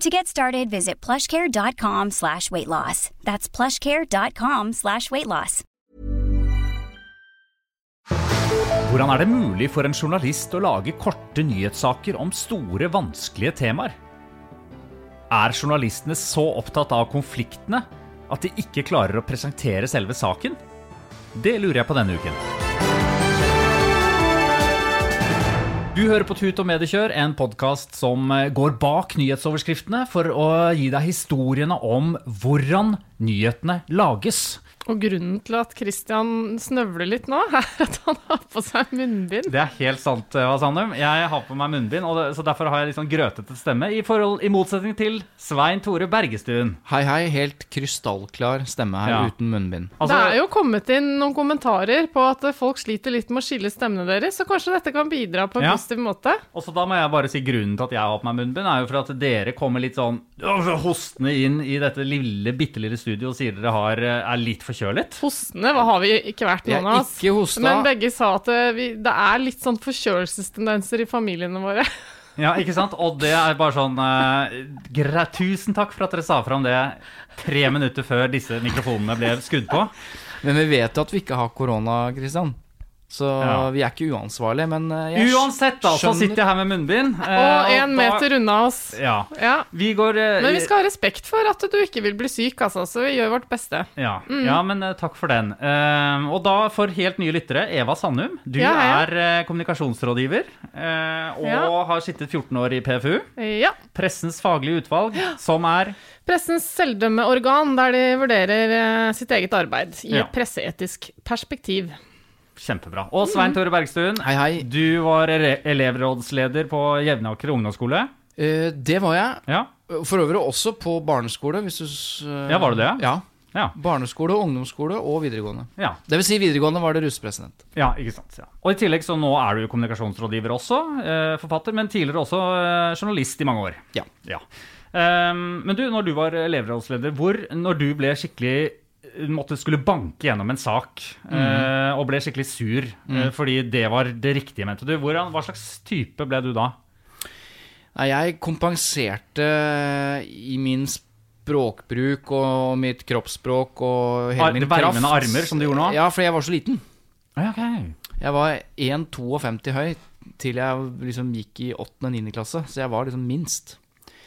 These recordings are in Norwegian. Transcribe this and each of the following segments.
To get started, visit plushcare.com slash weight loss. That's plushcare.com slash weight loss. Hvordan er det mulig for en journalist å lage korte nyhetssaker om store, vanskelige temaer? Er journalistene så opptatt av konfliktene at de ikke klarer å presentere selve saken? Det lurer jeg på denne uken. Du hører på Tut og Mediekjør, en podkast som går bak nyhetsoverskriftene for å gi deg historiene om hvordan nyhetene lages. Og grunnen til at Christian snøvler litt nå, er at han har på seg munnbind. Det er helt sant, Eva Sandum. Jeg har på meg munnbind, og det, så derfor har jeg litt sånn grøtete stemme, i, forhold, i motsetning til Svein Tore Bergestuen. Hei, hei. Helt krystallklar stemme her Ja. uten munnbind. Altså, det er jo kommet inn noen kommentarer på at folk sliter litt med å skille stemmene deres, så kanskje dette kan bidra på en Ja. positiv måte. Og så da må jeg bare si grunnen til at jeg har på meg munnbind, er jo for at dere kommer litt sånn øh, hostende inn i dette lille, bitte lille studioet og sier dere har, eh, er litt forkjølet. Hostende har vi ikke vært, Jeg noen av oss. Men begge sa at det, vi, det er litt sånn forkjølelsestendenser i familiene våre. Ja, ikke sant? Og det er bare sånn uh, gre Tusen takk for at dere sa fram det tre minutter før disse mikrofonene ble skrudd på. Men vi vet jo at vi ikke har korona, Christian. Så Ja. vi er ikke uansvarlige, men eh, jeg Uansett, da, så sitter jeg her med munnbind. eh, Og én da- meter unna oss. Ja. Ja. Vi går uh, Men vi skal ha respekt for at du ikke vil bli syk, altså, så vi gjør vårt beste. Ja, Mm. ja men uh, takk for den. Uh, og da for helt nye lyttere, Eva Sandum. Du er eh, kommunikasjonsrådgiver eh, og Ja. har sittet 14 år i PFU. Ja. Pressens faglige utvalg, som er Pressens selvdømmeorgan, der de vurderer eh, sitt eget arbeid i Ja. et presseetisk perspektiv. Kjempebra. Og Svein Tore Bergstuen, Hei, hei. du var elevrådsleder på Jevnaker ungdomsskole. Eh, det var jeg. Ja, For øvrig også på barneskole, hvis du eh, Ja, var det det? Ja. ja, Barneskole, ungdomsskole og videregående. ja. Det vil si videregående var det russepresident. Ja, ikke sant. Ja. Og i tillegg så nå er du kommunikasjonsrådgiver også, eh, forfatter, men tidligere også eh, journalist i mange år. Ja. Ja. Ehm, men du, når du var elevrådsleder, hvor, når du ble skikkelig måtte skulle banke gjennom en sak eh, og ble skikkelig sur eh, fordi det var det riktige, mente du. Hvordan, hva slags type ble du da? Nei, jeg kompenserte i min språkbruk og mitt kroppsspråk og hele Ar- min kraft. Vervende armer, som du gjorde nå? Ja, fordi jeg var så liten. Okay. Jeg var 1,52 høy til jeg liksom gikk i 8. og 9. klasse, så jeg var liksom minst.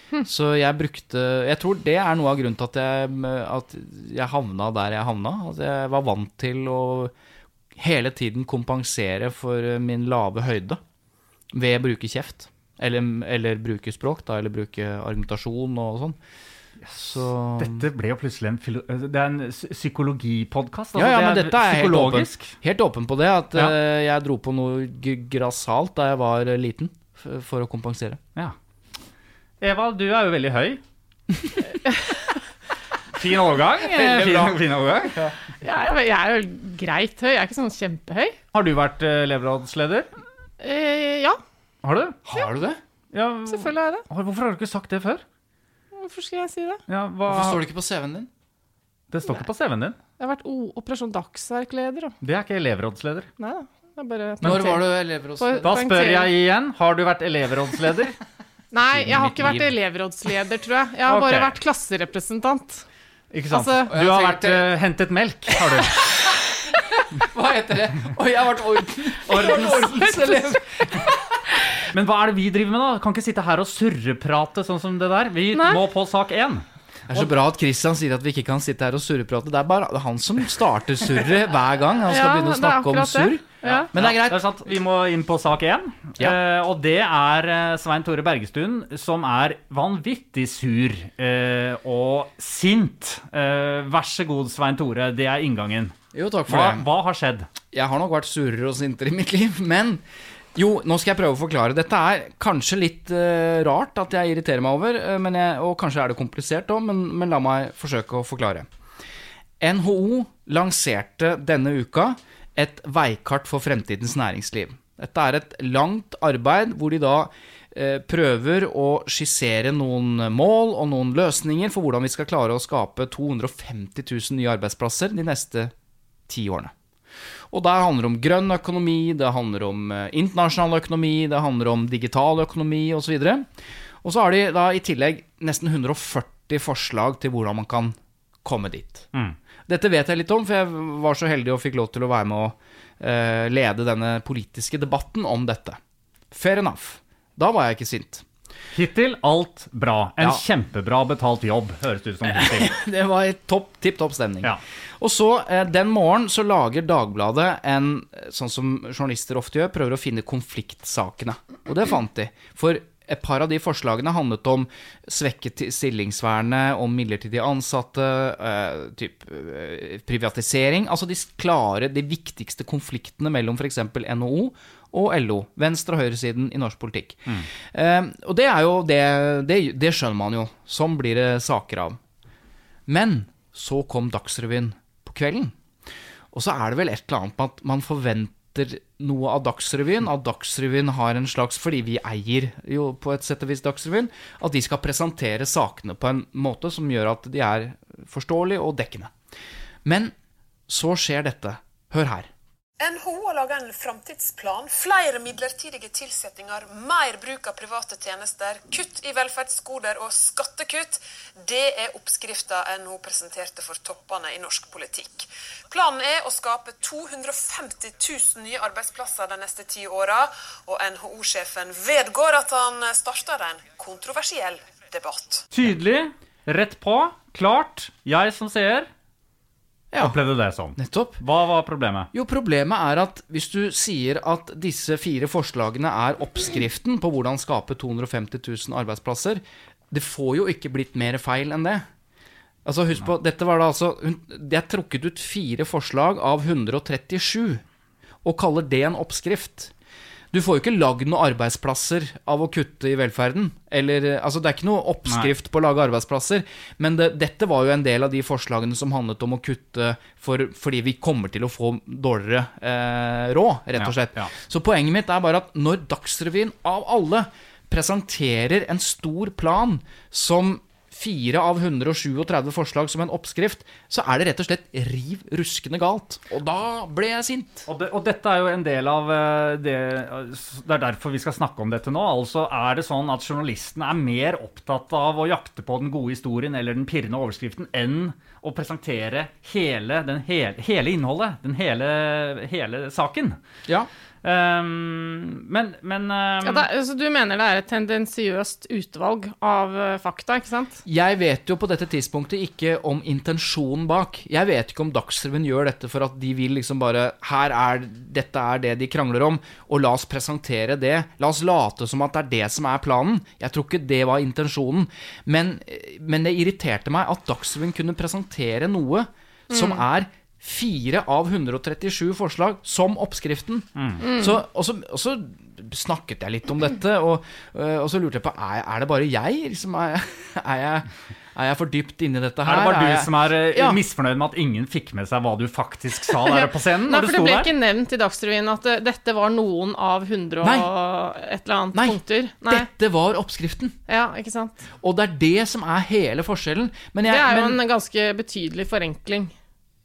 Så jeg brukte Jeg tror det er noe av grunnen til at jeg, at jeg havna der jeg havna. At jeg var vant til å hele tiden kompensere for min lave høyde ved å bruke kjeft. Eller, eller bruke språk, da, eller bruke argumentasjon og sånn. Så Dette ble jo plutselig en, filo det er en psykologipodkast. altså Ja, ja, det men er dette er helt åpen, helt åpen på det. At Ja. eh, jeg dro på noe grassat da jeg var liten, for å kompensere. Ja. Eva, du er jo veldig høy. fin overgang. bra. Fin, fin overgang. Jeg er, jeg er jo greit høy, jeg er ikke sånn kjempehøy. Har du vært eh, elevrådsleder? Eh, ja, Har du? Har du det? Ja, selvfølgelig er jeg det. Hvorfor har du ikke sagt det før? Hvorfor skal jeg si det? Ja, hva... Hvorfor står det ikke på CV-en din? Det står ikke på CV-en din. Jeg har vært o Operasjon Dagsverk-leder. Det er ikke elevrådsleder. Nei da. Det er bare Når var du elevrådsleder? Da spør jeg igjen. Har du vært elevrådsleder? Nei, jeg har ikke vært elevrådsleder, tror jeg. Jeg har okay. bare vært klasserepresentant. Ikke sant? Altså- du har vært uh, hentet melk, har du. Hva heter det? Og jeg har vært orden. ordenselev. Men hva er det vi driver med, da? Kan ikke sitte her og surreprate sånn som det der. Vi Nei. må på sak én. Det er så bra at Christian sier at vi ikke kan sitte her og surreprate. Det er bare han som starter surret hver gang han skal Ja, begynne å snakke om surr. Ja. Men det er Ja, greit. det er sant. Vi må inn på sak én. Ja. Uh, og det er eh, Svein Tore Bergestuen som er vanvittig sur uh, og sint. Uh, vær så god, Svein Tore. Det er inngangen. Jo, takk for Hva, det. hva har skjedd? Jeg har nok vært surere og sintere i mitt liv, men jo, nå skal jeg prøve å forklare. Dette er kanskje litt uh, rart at jeg irriterer meg over, eh, jeg, og kanskje er det komplisert òg, men, men la meg forsøke å forklare. NHO lanserte denne uka et veikart for fremtidens næringsliv. Dette er et langt arbeid hvor de da eh, prøver å skissere noen mål og noen løsninger for hvordan vi skal klare å skape 250 000 nye arbeidsplasser de neste ti årene. Og der handler det om grønn økonomi, det handler om eh, internasjonal økonomi, det handler om digital økonomi osv. Og så har de da i tillegg nesten 140 forslag til hvordan man kan komme dit. Mm. Dette vet jeg litt om, for jeg var så heldig og fikk lov til å være med å uh, lede denne politiske debatten om dette. Fair enough. Da var jeg ikke sint. Hittil alt bra. En Ja. kjempebra betalt jobb, høres det ut som. hittil. Det var topp, tipp topp stemning. Ja. Og så, eh, den morgenen, så lager Dagbladet en, eh, sånn som journalister ofte gjør, prøver å finne konfliktsakene. Og det fant de. For et par av de forslagene handlet om svekket stillingsvernet, om midlertidig ansatte, eh, typ privatisering. Altså de klare, de viktigste konfliktene mellom f.eks. NHO og LO. Venstre- og høyresiden i norsk politikk. Eh, og det er jo det, det, det skjønner man jo. Sånn blir det saker av. Men så kom Dagsrevyen på kvelden. Og så er det vel et eller annet med at man forventer noe av Dagsrevyen. At Dagsrevyen har en slags Fordi vi eier jo på et sett og vis Dagsrevyen. At de skal presentere sakene på en måte som gjør at de er forståelige og dekkende. Men så skjer dette. Hør her. NHO har laga en framtidsplan. Flere midlertidige tilsettinger, mer bruk av private tjenester, kutt i velferdsgoder og skattekutt. Det er oppskrifta NHO presenterte for toppene i norsk politikk. Planen er å skape 250 000 nye arbeidsplasser de neste ti åra, og NHO-sjefen vedgår at han starter en kontroversiell debatt. Tydelig, rett på, klart. Jeg som seer Ja, opplevde det sånn. nettopp. Hva var problemet? Jo, problemet er at hvis du sier at disse fire forslagene er oppskriften på hvordan skape 250 000 arbeidsplasser, det får jo ikke blitt mer feil enn det. Altså, husk på, dette var da altså Det er trukket ut fire forslag av 137, og kaller det en oppskrift. Du får jo ikke lagd noen arbeidsplasser av å kutte i velferden. Eller, altså Det er ikke noe oppskrift på å lage arbeidsplasser. Men det, dette var jo en del av de forslagene som handlet om å kutte for, fordi vi kommer til å få dårligere eh, råd, rett og Ja, slett. ja. Så poenget mitt er bare at når Dagsrevyen av alle presenterer en stor plan som fire av 137 forslag som en oppskrift, så er det rett og slett riv ruskende galt. Og da ble jeg sint. Og, det, og dette er jo en del av eh, det Det er derfor vi skal snakke om dette nå. Altså er det sånn at journalisten er mer opptatt av å jakte på den gode historien eller den pirrende overskriften enn å presentere hele, den hele, hele innholdet, den hele, hele saken. Ja. Ehm, men men um, Ja, da, så du mener det er et tendensiøst utvalg av eh, fakta, ikke sant? Jeg vet jo på dette tidspunktet ikke om intensjonen bak. Jeg vet ikke om Dagsrevyen gjør dette for at de vil liksom bare Her er Dette er det de krangler om, og la oss presentere det. La oss late som at det er det som er planen. Jeg tror ikke det var intensjonen. Men, men det irriterte meg at Dagsrevyen kunne presentere noe som er fire av 137 forslag som oppskriften. Så, og, så, og så snakket jeg litt om dette, og, øh, og så lurte jeg på er, er det bare jeg? Liksom, er, er, jeg, er jeg for dypt inni dette her? er det bare du jeg, som er eh, Ja. misfornøyd med at ingen fikk med seg hva du faktisk sa der på scenen? Nei, når for du det ble der? ikke nevnt i Dagsrevyen at eh, dette var noen av 100 og Nei. et eller annet Nei. punkter. Nei. Dette var oppskriften. Ja, ikke sant. Og det er det som er hele forskjellen. Men jeg, Det er jo men, en ganske betydelig forenkling.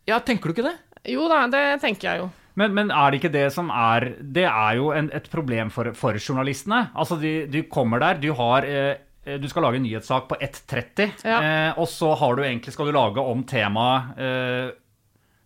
Ja, tenker du ikke det? Jo da, det tenker jeg jo. Men, men er det ikke det som er Det er jo en, et problem for, for journalistene. Altså, de, de kommer der, du har eh, du skal lage en nyhetssak på 1.30, Ja. eh, og så har du egentlig, skal du lage om temaet eh,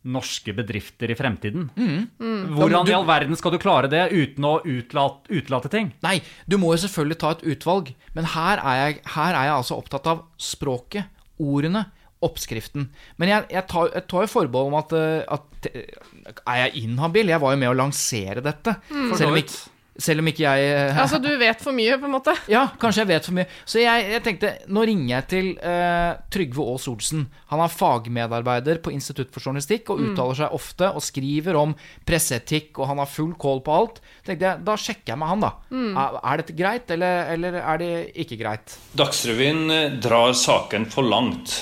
norske bedrifter i fremtiden. Mm. Hvordan Du- i all verden skal du klare det uten å utlate, utelate ting? Nei, du må jo selvfølgelig ta et utvalg, men her er jeg, her er jeg altså opptatt av språket ordene, oppskriften. Men jeg, jeg, tar, jeg tar jo forbehold om at, eh, at eh, Er jeg inhabil? Jeg var jo med å lansere dette. Mm. Selv, om ikke, selv om ikke jeg eh, Altså, du vet for mye, på en måte. Ja, kanskje jeg vet for mye. Så jeg, jeg tenkte, nå ringer jeg til uh, Trygve Aas Olsen. Han er fagmedarbeider på Institutt for journalistikk og uttaler seg ofte og skriver om presseetikk, og han har full kål på alt. tenkte jeg, Da sjekker jeg med han, da. Er, er dette greit, eller, eller er det ikke greit? Dagsrevyen drar saken for langt.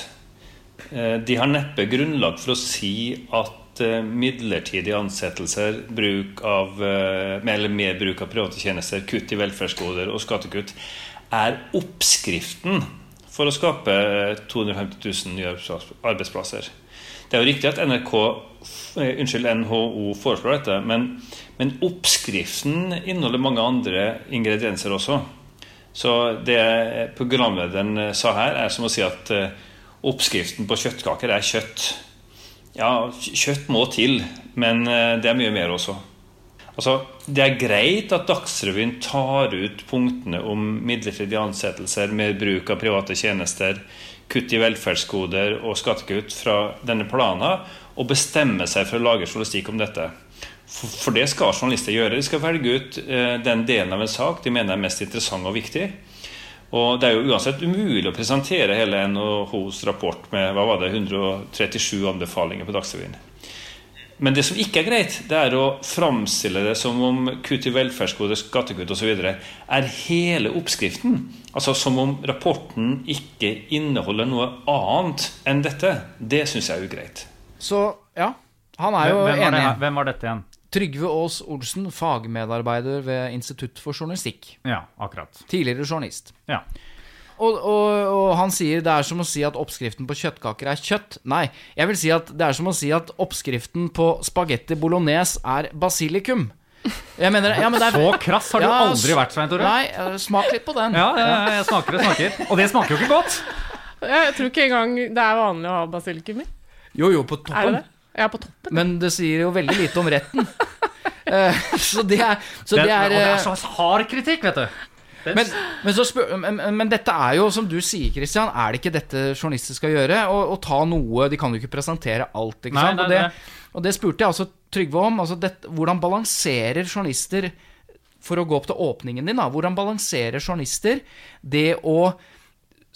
Eh, De har neppe grunnlag for å si at eh, midlertidige ansettelser, bruk av, eh, eller mer bruk av private tjenester, kutt i velferdsgoder og skattekutt er oppskriften for å skape eh, 250 000 nye arbeidsplasser. Det er jo riktig at NRK, unnskyld, NHO foreslår dette, men, men oppskriften inneholder mange andre ingredienser også. Så det programlederen sa her, er som å si at oppskriften på kjøttkaker er kjøtt. Ja, kjøtt må til, men eh, det er mye mer også. Altså, Det er greit at Dagsrevyen tar ut punktene om midlertidige ansettelser, mer bruk av private tjenester, kutt i velferdsgoder og skattekutt fra denne planen, og bestemmer seg for å lage journalistikk om dette. For det skal journalister gjøre. De skal velge ut eh, den delen av en sak de mener er mest interessant og viktig. Og Det er jo uansett umulig å presentere hele NHOs rapport med hva var det, 137 anbefalinger på Dagsrevyen. Men det som ikke er greit, det er å framstille det som om kutt i velferdsgoder, skattekutt osv. er hele oppskriften. Altså som om rapporten ikke inneholder noe annet enn dette. Det syns jeg er ugreit. Så ja, han er jo Hvem var, det, enig. her- hvem var dette igjen? Trygve Aas Olsen, fagmedarbeider ved Institutt for journalistikk. Ja, akkurat. Tidligere journalist. Ja. Og, og, og han sier det er som å si at oppskriften på kjøttkaker er kjøtt. Nei, jeg vil si at det er som å si at oppskriften på spagetti bolognese er basilikum. Jeg mener, ja, men det er, Så krass har du Ja, aldri vært, Svein Tore. Nei, eh, smak litt på den. Ja, ja, ja, jeg smaker og smaker. Og det smaker jo ikke godt. Jeg tror ikke engang det er vanlig å ha basilikum i. Jo, jo, på toppen. Er det det? Ja, på toppen. Men det sier jo veldig lite om retten. Eh, så det er, så Det, det er, og det eh, er så hard kritikk, vet du. Men, men, så spør, men, men dette er jo, som du sier, Christian, er det ikke dette journalister skal gjøre? Å, å ta noe De kan jo ikke presentere alt, ikke Nei, sant? nei, og, det, og det spurte jeg altså Trygve om. Altså det, hvordan balanserer journalister For å gå opp til åpningen din, da. Hvordan balanserer journalister det å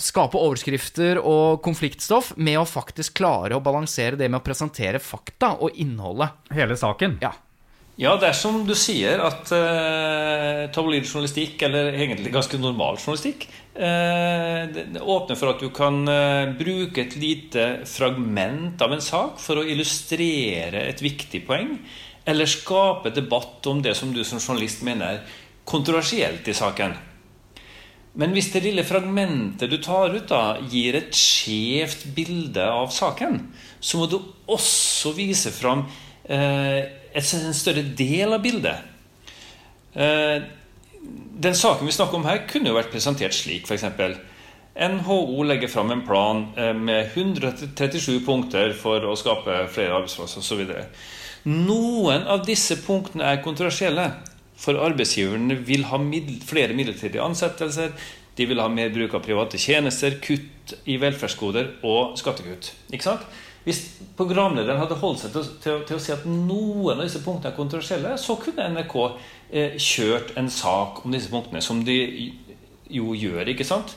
skape overskrifter og konfliktstoff med å faktisk klare å balansere det med å presentere fakta og innholdet? Hele saken. Ja. Ja, det er som du sier, at eh, tabloid journalistikk, eller egentlig ganske normal journalistikk, eh, åpner for at du kan eh, bruke et lite fragment av en sak for å illustrere et viktig poeng, eller skape debatt om det som du som journalist mener er kontroversielt i saken. Men hvis det lille fragmentet du tar ut, da, gir et skjevt bilde av saken, så må du også vise fram eh, en større del av bildet. Eh, den saken vi snakker om her, kunne jo vært presentert slik, f.eks. NHO legger fram en plan eh, med 137 punkter for å skape flere arbeidsplasser osv. Noen av disse punktene er kontroversielle. For arbeidsgiverne vil ha middel, flere midlertidige ansettelser. De vil ha mer bruk av private tjenester, kutt i velferdsgoder og skattekutt. Ikke sant? Hvis programlederen hadde holdt seg til, til, til å si at noen av disse punktene er kontroversielle, så kunne NRK eh, kjørt en sak om disse punktene, som de jo gjør, ikke sant?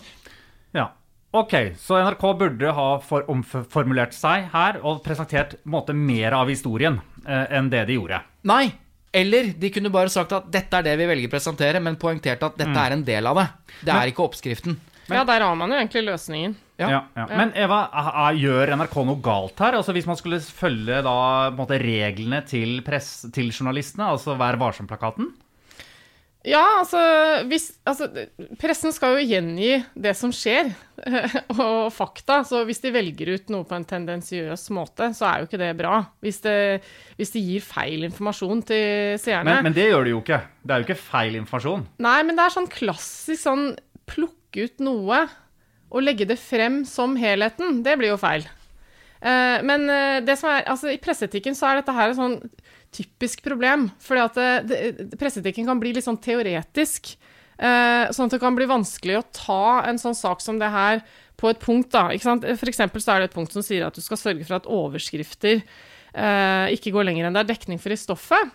Ja. Ok, så NRK burde ha for omformulert seg her og presentert måte, mer av historien eh, enn det de gjorde. Nei. Eller de kunne bare sagt at dette er det vi velger å presentere, men poengtert at dette er en del av det. Det er ikke oppskriften. Ja, der har man jo egentlig løsningen. Ja. Ja, ja. Men Eva, gjør NRK noe galt her? Altså Hvis man skulle følge da på en måte reglene til, press, til journalistene, altså Vær varsom-plakaten? Ja, altså, hvis, altså Pressen skal jo gjengi det som skjer, og fakta. Så hvis de velger ut noe på en tendensiøs måte, så er jo ikke det bra. Hvis det, hvis de gir feil informasjon til seerne. Men, men det gjør de jo ikke. Det er jo ikke feil informasjon. Nei, men det er sånn klassisk sånn plukke ut noe og legge det frem som helheten. Det blir jo feil. Eh, men eh, det som er, altså, i presseetikken så er dette her sånn typisk problem. Fordi at det, det, presseetikken kan bli litt sånn teoretisk. Eh, sånn at det kan bli vanskelig å ta en sånn sak som det her på et punkt, da. Ikke sant? For eksempel så er det et punkt som sier at du skal sørge for at overskrifter eh, ikke går lenger enn det er dekning for i stoffet.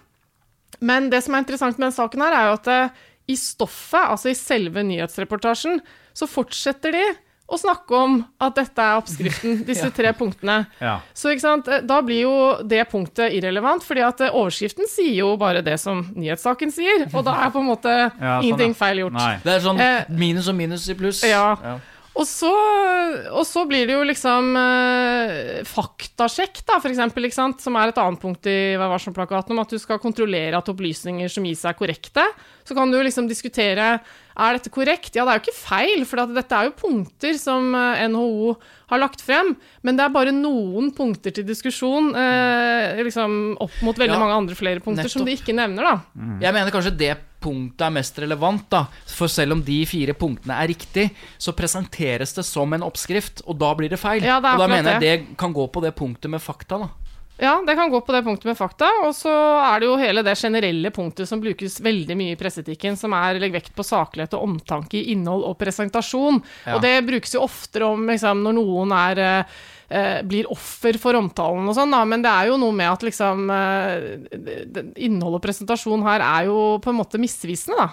Men det som er interessant med denne saken, her, er jo at eh, i stoffet, altså i selve nyhetsreportasjen, så fortsetter de å snakke om at dette er oppskriften, disse tre punktene. Ja. Så ikke sant, eh, da blir jo det punktet irrelevant, fordi at eh, overskriften sier jo bare det som nyhetssaken sier, og da er på en måte Ja, sånn, ingenting feil gjort. Nei. Det er sånn Eh, minus og minus i pluss. Ja. Og så, og så blir det jo liksom eh, faktasjekk, da, for eksempel, som er et annet punkt i Vær varsom-plakaten, om at du skal kontrollere at opplysninger som gis er korrekte. Så kan du liksom diskutere er dette korrekt. Ja, det er jo ikke feil, for dette er jo punkter som eh, NHO har lagt frem, men det er bare noen punkter til diskusjon eh, liksom opp mot veldig Ja, mange andre flere punkter som de ikke nevner, da. Jeg mener kanskje det punktet er mest relevant, da. For selv om de fire punktene er riktig, så presenteres det som en oppskrift, og da blir det feil. Ja, det og da mener jeg det kan gå på det punktet med fakta, da. Ja, det kan gå på det punktet med fakta. Og så er det jo hele det generelle punktet som brukes veldig mye i presseetikken, som er legg vekt på saklighet og omtanke i innhold og presentasjon. Ja. Og det brukes jo oftere om liksom, når noen er eh, blir offer for omtalen og sånn, da, men det er jo noe med at liksom eh, det- det- Innhold og presentasjon her er jo på en måte misvisende, da.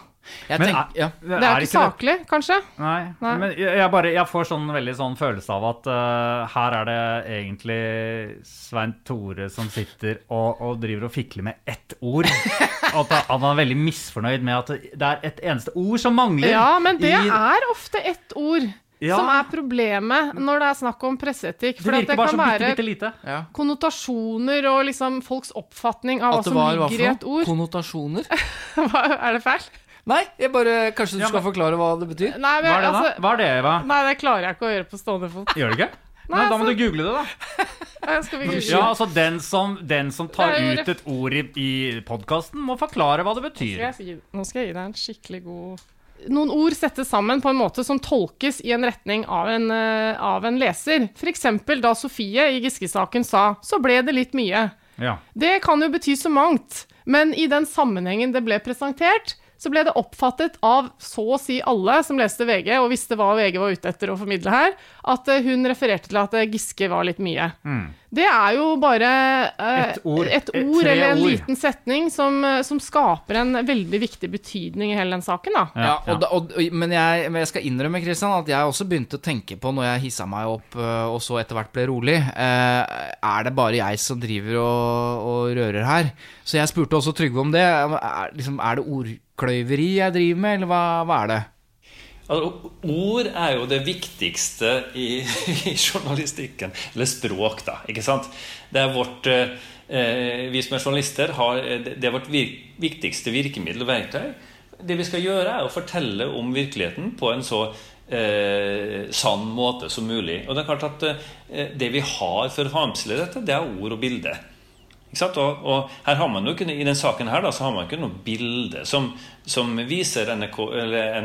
Jeg Men tenk, ja. Det er jo ikke saklig, kanskje. Nei, Nei. men jeg, bare, jeg får sånn veldig sånn følelse av at uh, her er det egentlig Svein Tore som sitter og, og driver og fikler med ett ord. At han er veldig misfornøyd med at det er et eneste ord som mangler. Ja, men det i- er ofte ett ord. Ja. Som er problemet når det er snakk om presseetikk. For det, det kan være bitte, bitte ja. konnotasjoner og liksom folks oppfatning av hva som var hva ligger i et ord. Konnotasjoner? Hva, er det feil? Nei, jeg bare Kanskje du Ja, skal forklare hva det betyr? Nei, men, Hva er det, da? altså, Hva er det, Eva? nei, det klarer jeg ikke å gjøre på stående fot. Gjør det ikke? Nei, Nei, da må altså- du google det, da. Skal vi Ja, altså Den som, den som tar ut et ord i, i podkasten, må forklare hva det skal betyr. Nå skal jeg gi deg en skikkelig god Noen ord settes sammen på en måte som tolkes i en retning av en, uh, av en leser. Eksempel da Sofie i Giske-saken sa 'så ble det litt mye'. Ja. Det kan jo bety så mangt, men i den sammenhengen det ble presentert, så ble det oppfattet av så å si alle som leste VG, og visste hva VG var ute etter å formidle her, at eh, hun refererte til at eh, Giske var litt mye. Det er jo bare eh, Et ord. et ord eller en ord. liten setning som, eh, som skaper en veldig viktig betydning i hele den saken, da. Ja, og da, og, og- men, jeg, men jeg skal innrømme Christian, at jeg også begynte å tenke på når jeg hissa meg opp øh, og så etter hvert ble rolig eh, Er det bare jeg som driver og, og rører her? Så jeg spurte også Trygve om det. Er, liksom, er det ordkløyveri jeg driver med, eller hva, hva er det? Altså, ord er jo det viktigste i, i journalistikken. Eller språk, da. ikke sant? Det er vårt eh, Vi som er journalister, har, det er vårt vir viktigste virkemiddel og verktøy. Det vi skal gjøre, er å fortelle om virkeligheten på en så eh, sann måte som mulig. Og det er klart at eh, det vi har for å framstille dette, det er ord og bilde. Og, og her har man jo ikke, I den saken her da, så har man ikke noe bilde som, som viser NRK,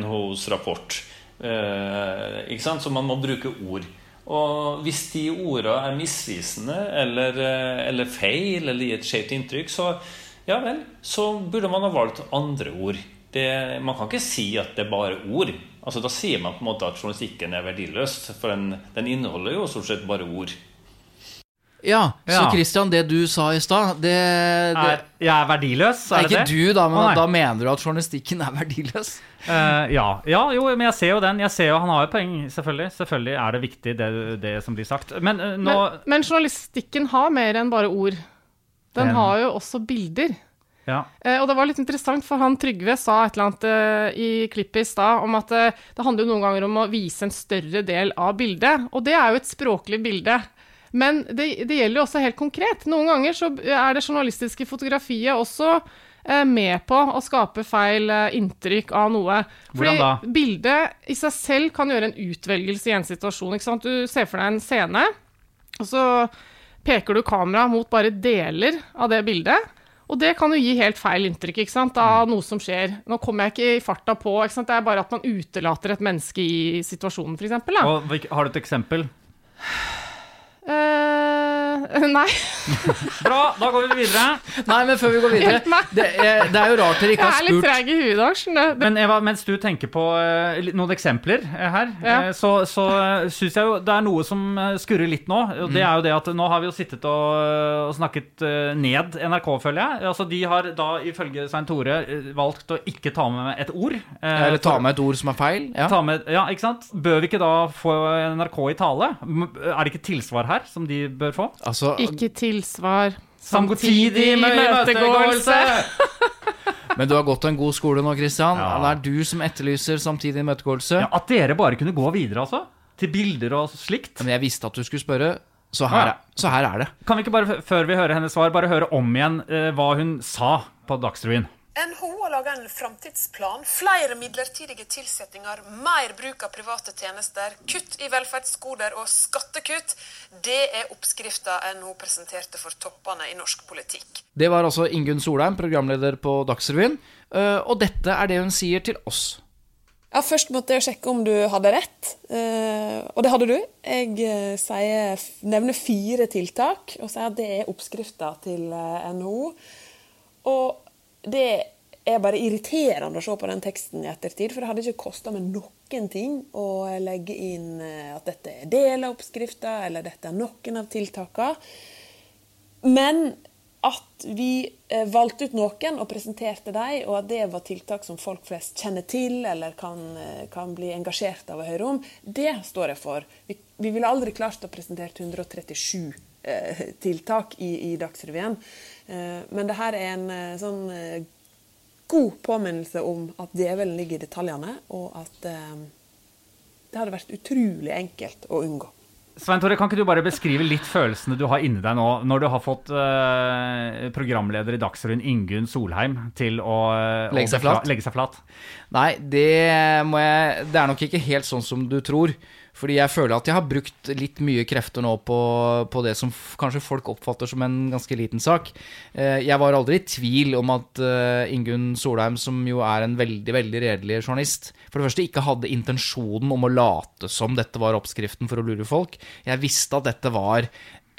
NHOs rapport. Eh, ikke sant? Så man må bruke ord. Og hvis de ordene er misvisende eller, eh, eller feil eller gir et skjevt inntrykk, så ja vel, så burde man ha valgt andre ord. Det, man kan ikke si at det er bare ord. Altså Da sier man på en måte at journalistikken er verdiløs, for den, den inneholder jo stort sett bare ord. Ja, så Ja. Christian, det du sa i stad, det, det Er, jeg er verdiløs, er, er det ikke det? du, da, men da mener du at journalistikken er verdiløs? Uh, ja. ja, jo, men jeg ser jo den. Jeg ser jo, Han har jo poeng, selvfølgelig. Selvfølgelig er det viktig, det, det som blir sagt. Men uh, nå Men, men journalistikken har mer enn bare ord. Den um. har jo også bilder. ja. Uh, og det var litt interessant, for han Trygve sa et eller annet uh, i klippet i stad om at uh, det handler jo noen ganger om å vise en større del av bildet. Og det er jo et språklig bilde. Men det, det gjelder jo også helt konkret. Noen ganger så er det journalistiske fotografiet også eh, med på å skape feil eh, inntrykk av noe. Hvordan da? bildet i seg selv kan gjøre en utvelgelse i en situasjon. Ikke sant? Du ser for deg en scene, og så peker du kameraet mot bare deler av det bildet. Og det kan jo gi helt feil inntrykk ikke sant, av Mm. noe som skjer. Nå kommer jeg ikke i farta på, ikke sant? det er bare at man utelater et menneske i situasjonen, f.eks. Har du et eksempel? Eh, Eh, nei. Bra, da går vi videre. Nei, men før vi går videre Det, er- det er jo rart dere ikke Jeg er litt treg i huet i dag. Men Eva, mens du tenker på eh, noen eksempler eh, her, Ja. så, så uh, syns jeg jo det er noe som skurrer litt nå. Og det er jo det at nå har vi jo sittet og, og snakket ned NRK, føler jeg. Altså, de har da ifølge Svein Tore valgt å ikke ta med et ord. Eller ta med et ord som er feil. Ja. Ta med, ja, ikke sant? Bør vi ikke da få NRK i tale? Er det ikke tilsvar her som de bør få? Altså, Ikke tilsvar. Samtidig imøtegåelse. men du har gått en god skole nå, Christian. Ja. Det er du som etterlyser samtidig imøtegåelse. Ja, at dere bare kunne gå videre, altså? Til bilder og slikt? Men jeg visste at du skulle spørre, så her, er- så her er det. Kan vi ikke bare, før vi hører hennes svar, bare høre om igjen eh, hva hun sa på Dagsrevyen? NHO har laga en framtidsplan. Flere midlertidige tilsettinger, mer bruk av private tjenester, kutt i velferdsgoder og skattekutt. Det er oppskrifta NHO presenterte for toppene i norsk politikk. Det var altså Ingunn Solheim, programleder på Dagsrevyen. eh, Og dette er det hun sier til oss. Ja, Først måtte jeg sjekke om du hadde rett, eh, og det hadde du. Jeg eh, sier, nevner fire tiltak og sier at det er oppskrifta til NHO. Og det er bare irriterende å se på den teksten i ettertid, for det hadde ikke kosta meg noen ting å legge inn eh, at dette er del av oppskrifta, eller dette er noen av tiltakene. Men at vi eh, valgte ut noen og presenterte dem, og at det var tiltak som folk flest kjenner til eller kan, eh, kan bli engasjert av å høre om, det står jeg for. Vi, vi ville aldri klart å presentere 137 eh, tiltak i, i Dagsrevyen. Eh, men det her er en eh, sånn eh, god påminnelse om at djevelen ligger i detaljene, og at eh, det hadde vært utrolig enkelt å unngå. Svein Tore, kan ikke du bare beskrive litt følelsene du har inni deg nå, når du har fått eh, programleder i Dagsrevyen Ingunn Solheim til å, eh, Legge seg legge seg flat? Nei, det må jeg Det er nok ikke helt sånn som du tror. Fordi jeg føler at jeg har brukt litt mye krefter nå på, på det som kanskje folk oppfatter som en ganske liten sak. Eh, Jeg var aldri i tvil om at eh, Ingunn Solheim, som jo er en veldig veldig redelig journalist, for det første ikke hadde intensjonen om å late som dette var oppskriften for å lure folk. Jeg visste at dette var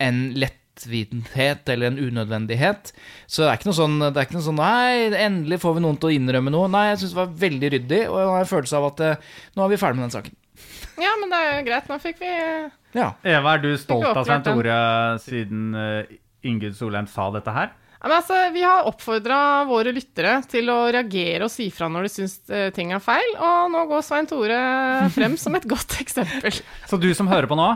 en lettvinthet eller en unødvendighet. Så det er ikke noe sånn, det er ikke noe sånn Nei, endelig får vi noen til å innrømme noe. Nei, jeg syns det var veldig ryddig, og jeg har en følelse av at eh, nå er vi ferdig med den saken. Ja, men det er jo greit. Nå fikk vi Ja. Eva, er du stolt av Svein. Tore siden uh, Ingunn Solheim sa dette her? Ja, men altså, Vi har oppfordra våre lyttere til å reagere og si fra når de syns eh, ting er feil, og nå går Svein Tore frem som et godt eksempel. Så du som hører på nå,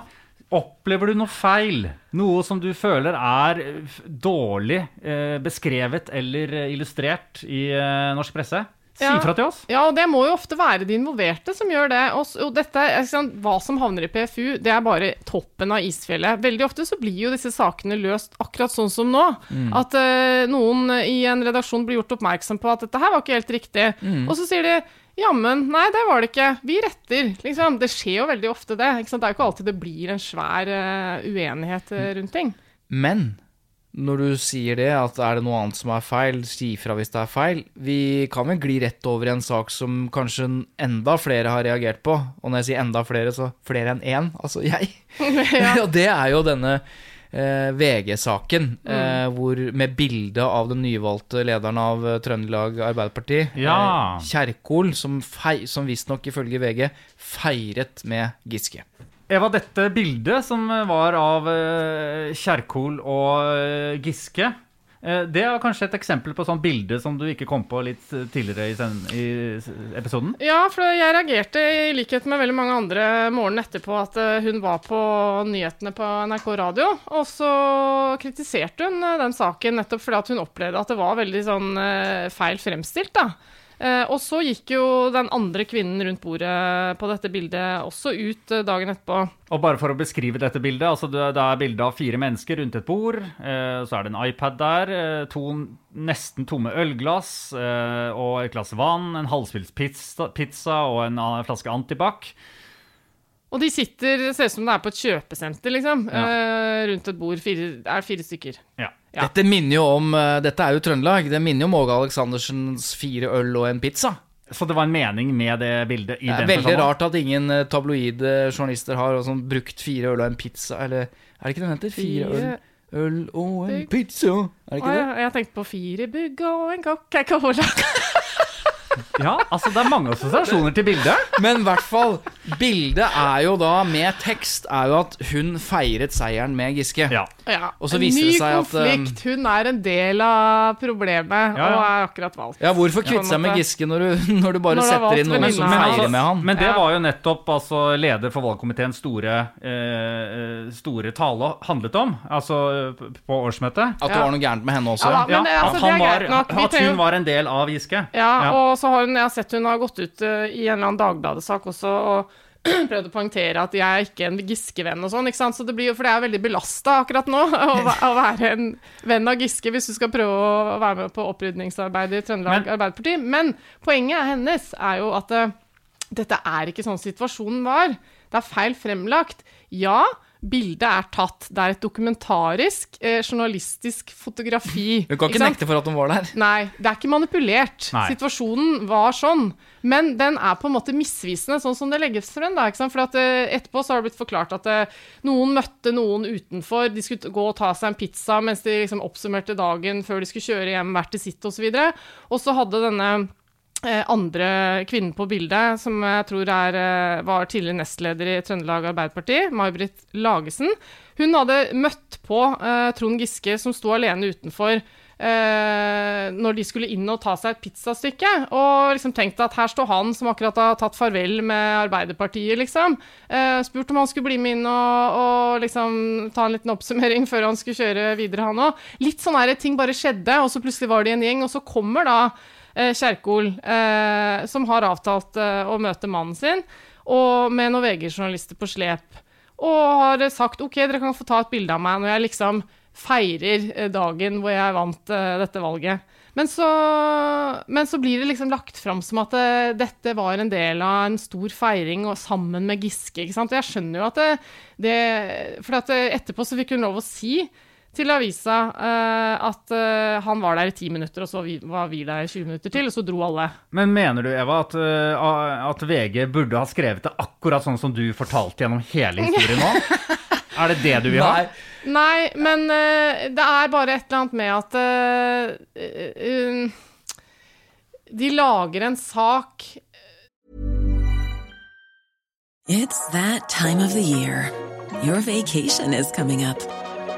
opplever du noe feil? Noe som du føler er eh, dårlig eh, beskrevet eller eh, illustrert i eh, norsk presse? Si fra til oss. Ja, og det må jo ofte være de involverte som gjør det. Og, og dette, er, Hva som havner i PFU, det er bare toppen av isfjellet. Veldig ofte så blir jo disse sakene løst akkurat sånn som nå. At uh, noen i en redaksjon blir gjort oppmerksom på at dette her var ikke helt riktig. Og så sier de jammen, nei, det var det ikke. Vi retter. Liksom. Det skjer jo veldig ofte, det. Det er jo ikke alltid det blir en svær uh, uenighet eh, rundt ting. Men når du sier det, at er det noe annet som er feil, si fra hvis det er feil. Vi kan vel gli rett over i en sak som kanskje enda flere har reagert på. Og når jeg sier enda flere, så flere enn én, altså jeg. Og det er jo denne eh, VG-saken, eh, hvor med bilde av den nyvalgte lederen av eh, Trøndelag Arbeiderparti, Ja. eh, Kjerkol, som, fei, som visstnok ifølge VG feiret med Giske. Eva, dette bildet som var av eh, Kjerkol og eh, Giske, eh, det er kanskje et eksempel på sånn bilde som du ikke kom på litt tidligere i, episoden? Ja, for jeg reagerte i likhet med veldig mange andre morgenen etterpå at hun var på nyhetene på NRK radio, og så kritiserte hun den saken nettopp fordi hun opplevde at det var veldig sånn feil fremstilt, da. Eh, og så gikk jo den andre kvinnen rundt bordet på dette bildet også ut eh, dagen etterpå. Og bare for å beskrive dette bildet, altså det, er bilde av fire mennesker rundt et bord. Eh, så er det en iPad der, to nesten tomme ølglass eh, og et glass vann, en halvspist pizza, og en flaske antibac. Og de sitter, det ser ut som det er på et kjøpesenter, liksom, Ja. eh, rundt et bord. Fire, er fire stykker. Ja. Ja. Dette minner jo om eh, Dette er jo Trøndelag. Det minner jo om Åge Aleksandersens fire øl og en pizza. Så det var en mening med det bildet? i Det er den veldig rart at ingen eh, tabloide journalister har sånn, brukt fire øl og en pizza, eller Er det ikke det den heter? Fire øl, Fire øl og en pizza. Er det Å, ikke det? ja, jeg tenkte på fire bygg og en Coca-Cola. Ja, altså det er mange assosiasjoner til bildet. Men i hvert fall, bildet er jo da, med tekst, er jo at hun feiret seieren med Giske. Ja. Ja, Og så viser ny det seg at, Ny konflikt. Hun er en del av problemet, Ja, ja. og er akkurat valgt. Ja, hvorfor kvitte seg med. Giske når du, når du bare Når setter inn noen som feirer med han? men det var jo nettopp altså, leder for valgkomiteens store, eh, store tale handlet om, altså på årsmøtet. At det var noe gærent med henne også? Ja, men det- altså, at, han var, at hun var en del av Giske. Ja, Ja. og så har hun, jeg har sett hun har gått ut uh, i en eller annen Dagbladet-sak også og prøvd å poengtere at jeg er ikke en Giske-venn og sånn, ikke sant. Så det blir jo, for det er veldig belasta akkurat nå å, å være en venn av Giske hvis du skal prøve å være med på opprydningsarbeidet i Trøndelag Men- Arbeiderparti. Men poenget hennes er jo at uh, dette er ikke sånn situasjonen var. Det er feil fremlagt. Ja, bildet er tatt. Det er et dokumentarisk, eh, journalistisk fotografi. Du kan ikke ikke nekte for at hun var der. Nei, det er ikke manipulert. Nei. Situasjonen var sånn. Men den er på en måte misvisende, sånn som det legges frem. da? For at eh, Etterpå så har det blitt forklart at eh, noen møtte noen utenfor. De skulle gå og ta seg en pizza mens de liksom oppsummerte dagen før de skulle kjøre hjem hvert til sitt osv. Og så hadde denne andre kvinnen på bildet, som jeg tror er, eh, var tidligere nestleder i Trøndelag Arbeiderparti, May-Britt Lagesen, hun hadde møtt på eh, Trond Giske som sto alene utenfor eh, når de skulle inn og ta seg et pizzastykke, og liksom tenkte at her står han som akkurat har tatt farvel med Arbeiderpartiet, liksom. Eh, spurt om han skulle bli med inn og, og liksom ta en liten oppsummering før han skulle kjøre videre, han òg. Litt sånn her ting bare skjedde, og så plutselig var de en gjeng, og så kommer da eh, Kjerkol, eh, som har avtalt eh, å møte mannen sin, og med noen VG-journalister på slep, og har sagt ok, dere kan få ta et bilde av meg når jeg liksom feirer eh, dagen hvor jeg vant eh, dette valget. Men så, men så blir det liksom lagt fram som at det, dette var en del av en stor feiring og sammen med Giske. ikke sant? Og jeg skjønner jo at det, det For eh, etterpå så fikk hun lov å si til avisa eh, at eh, han var der i ti minutter, og så var vi der i 20 minutter til, og så dro alle. Men mener du, Eva, at, eh, at VG burde ha skrevet det akkurat sånn som du fortalte gjennom hele historien nå? Er det det du vil ha? Nei. Nei, men det er bare et eller annet med at uh, uh, De lager en sak It's that time of the year. Your vacation is coming up.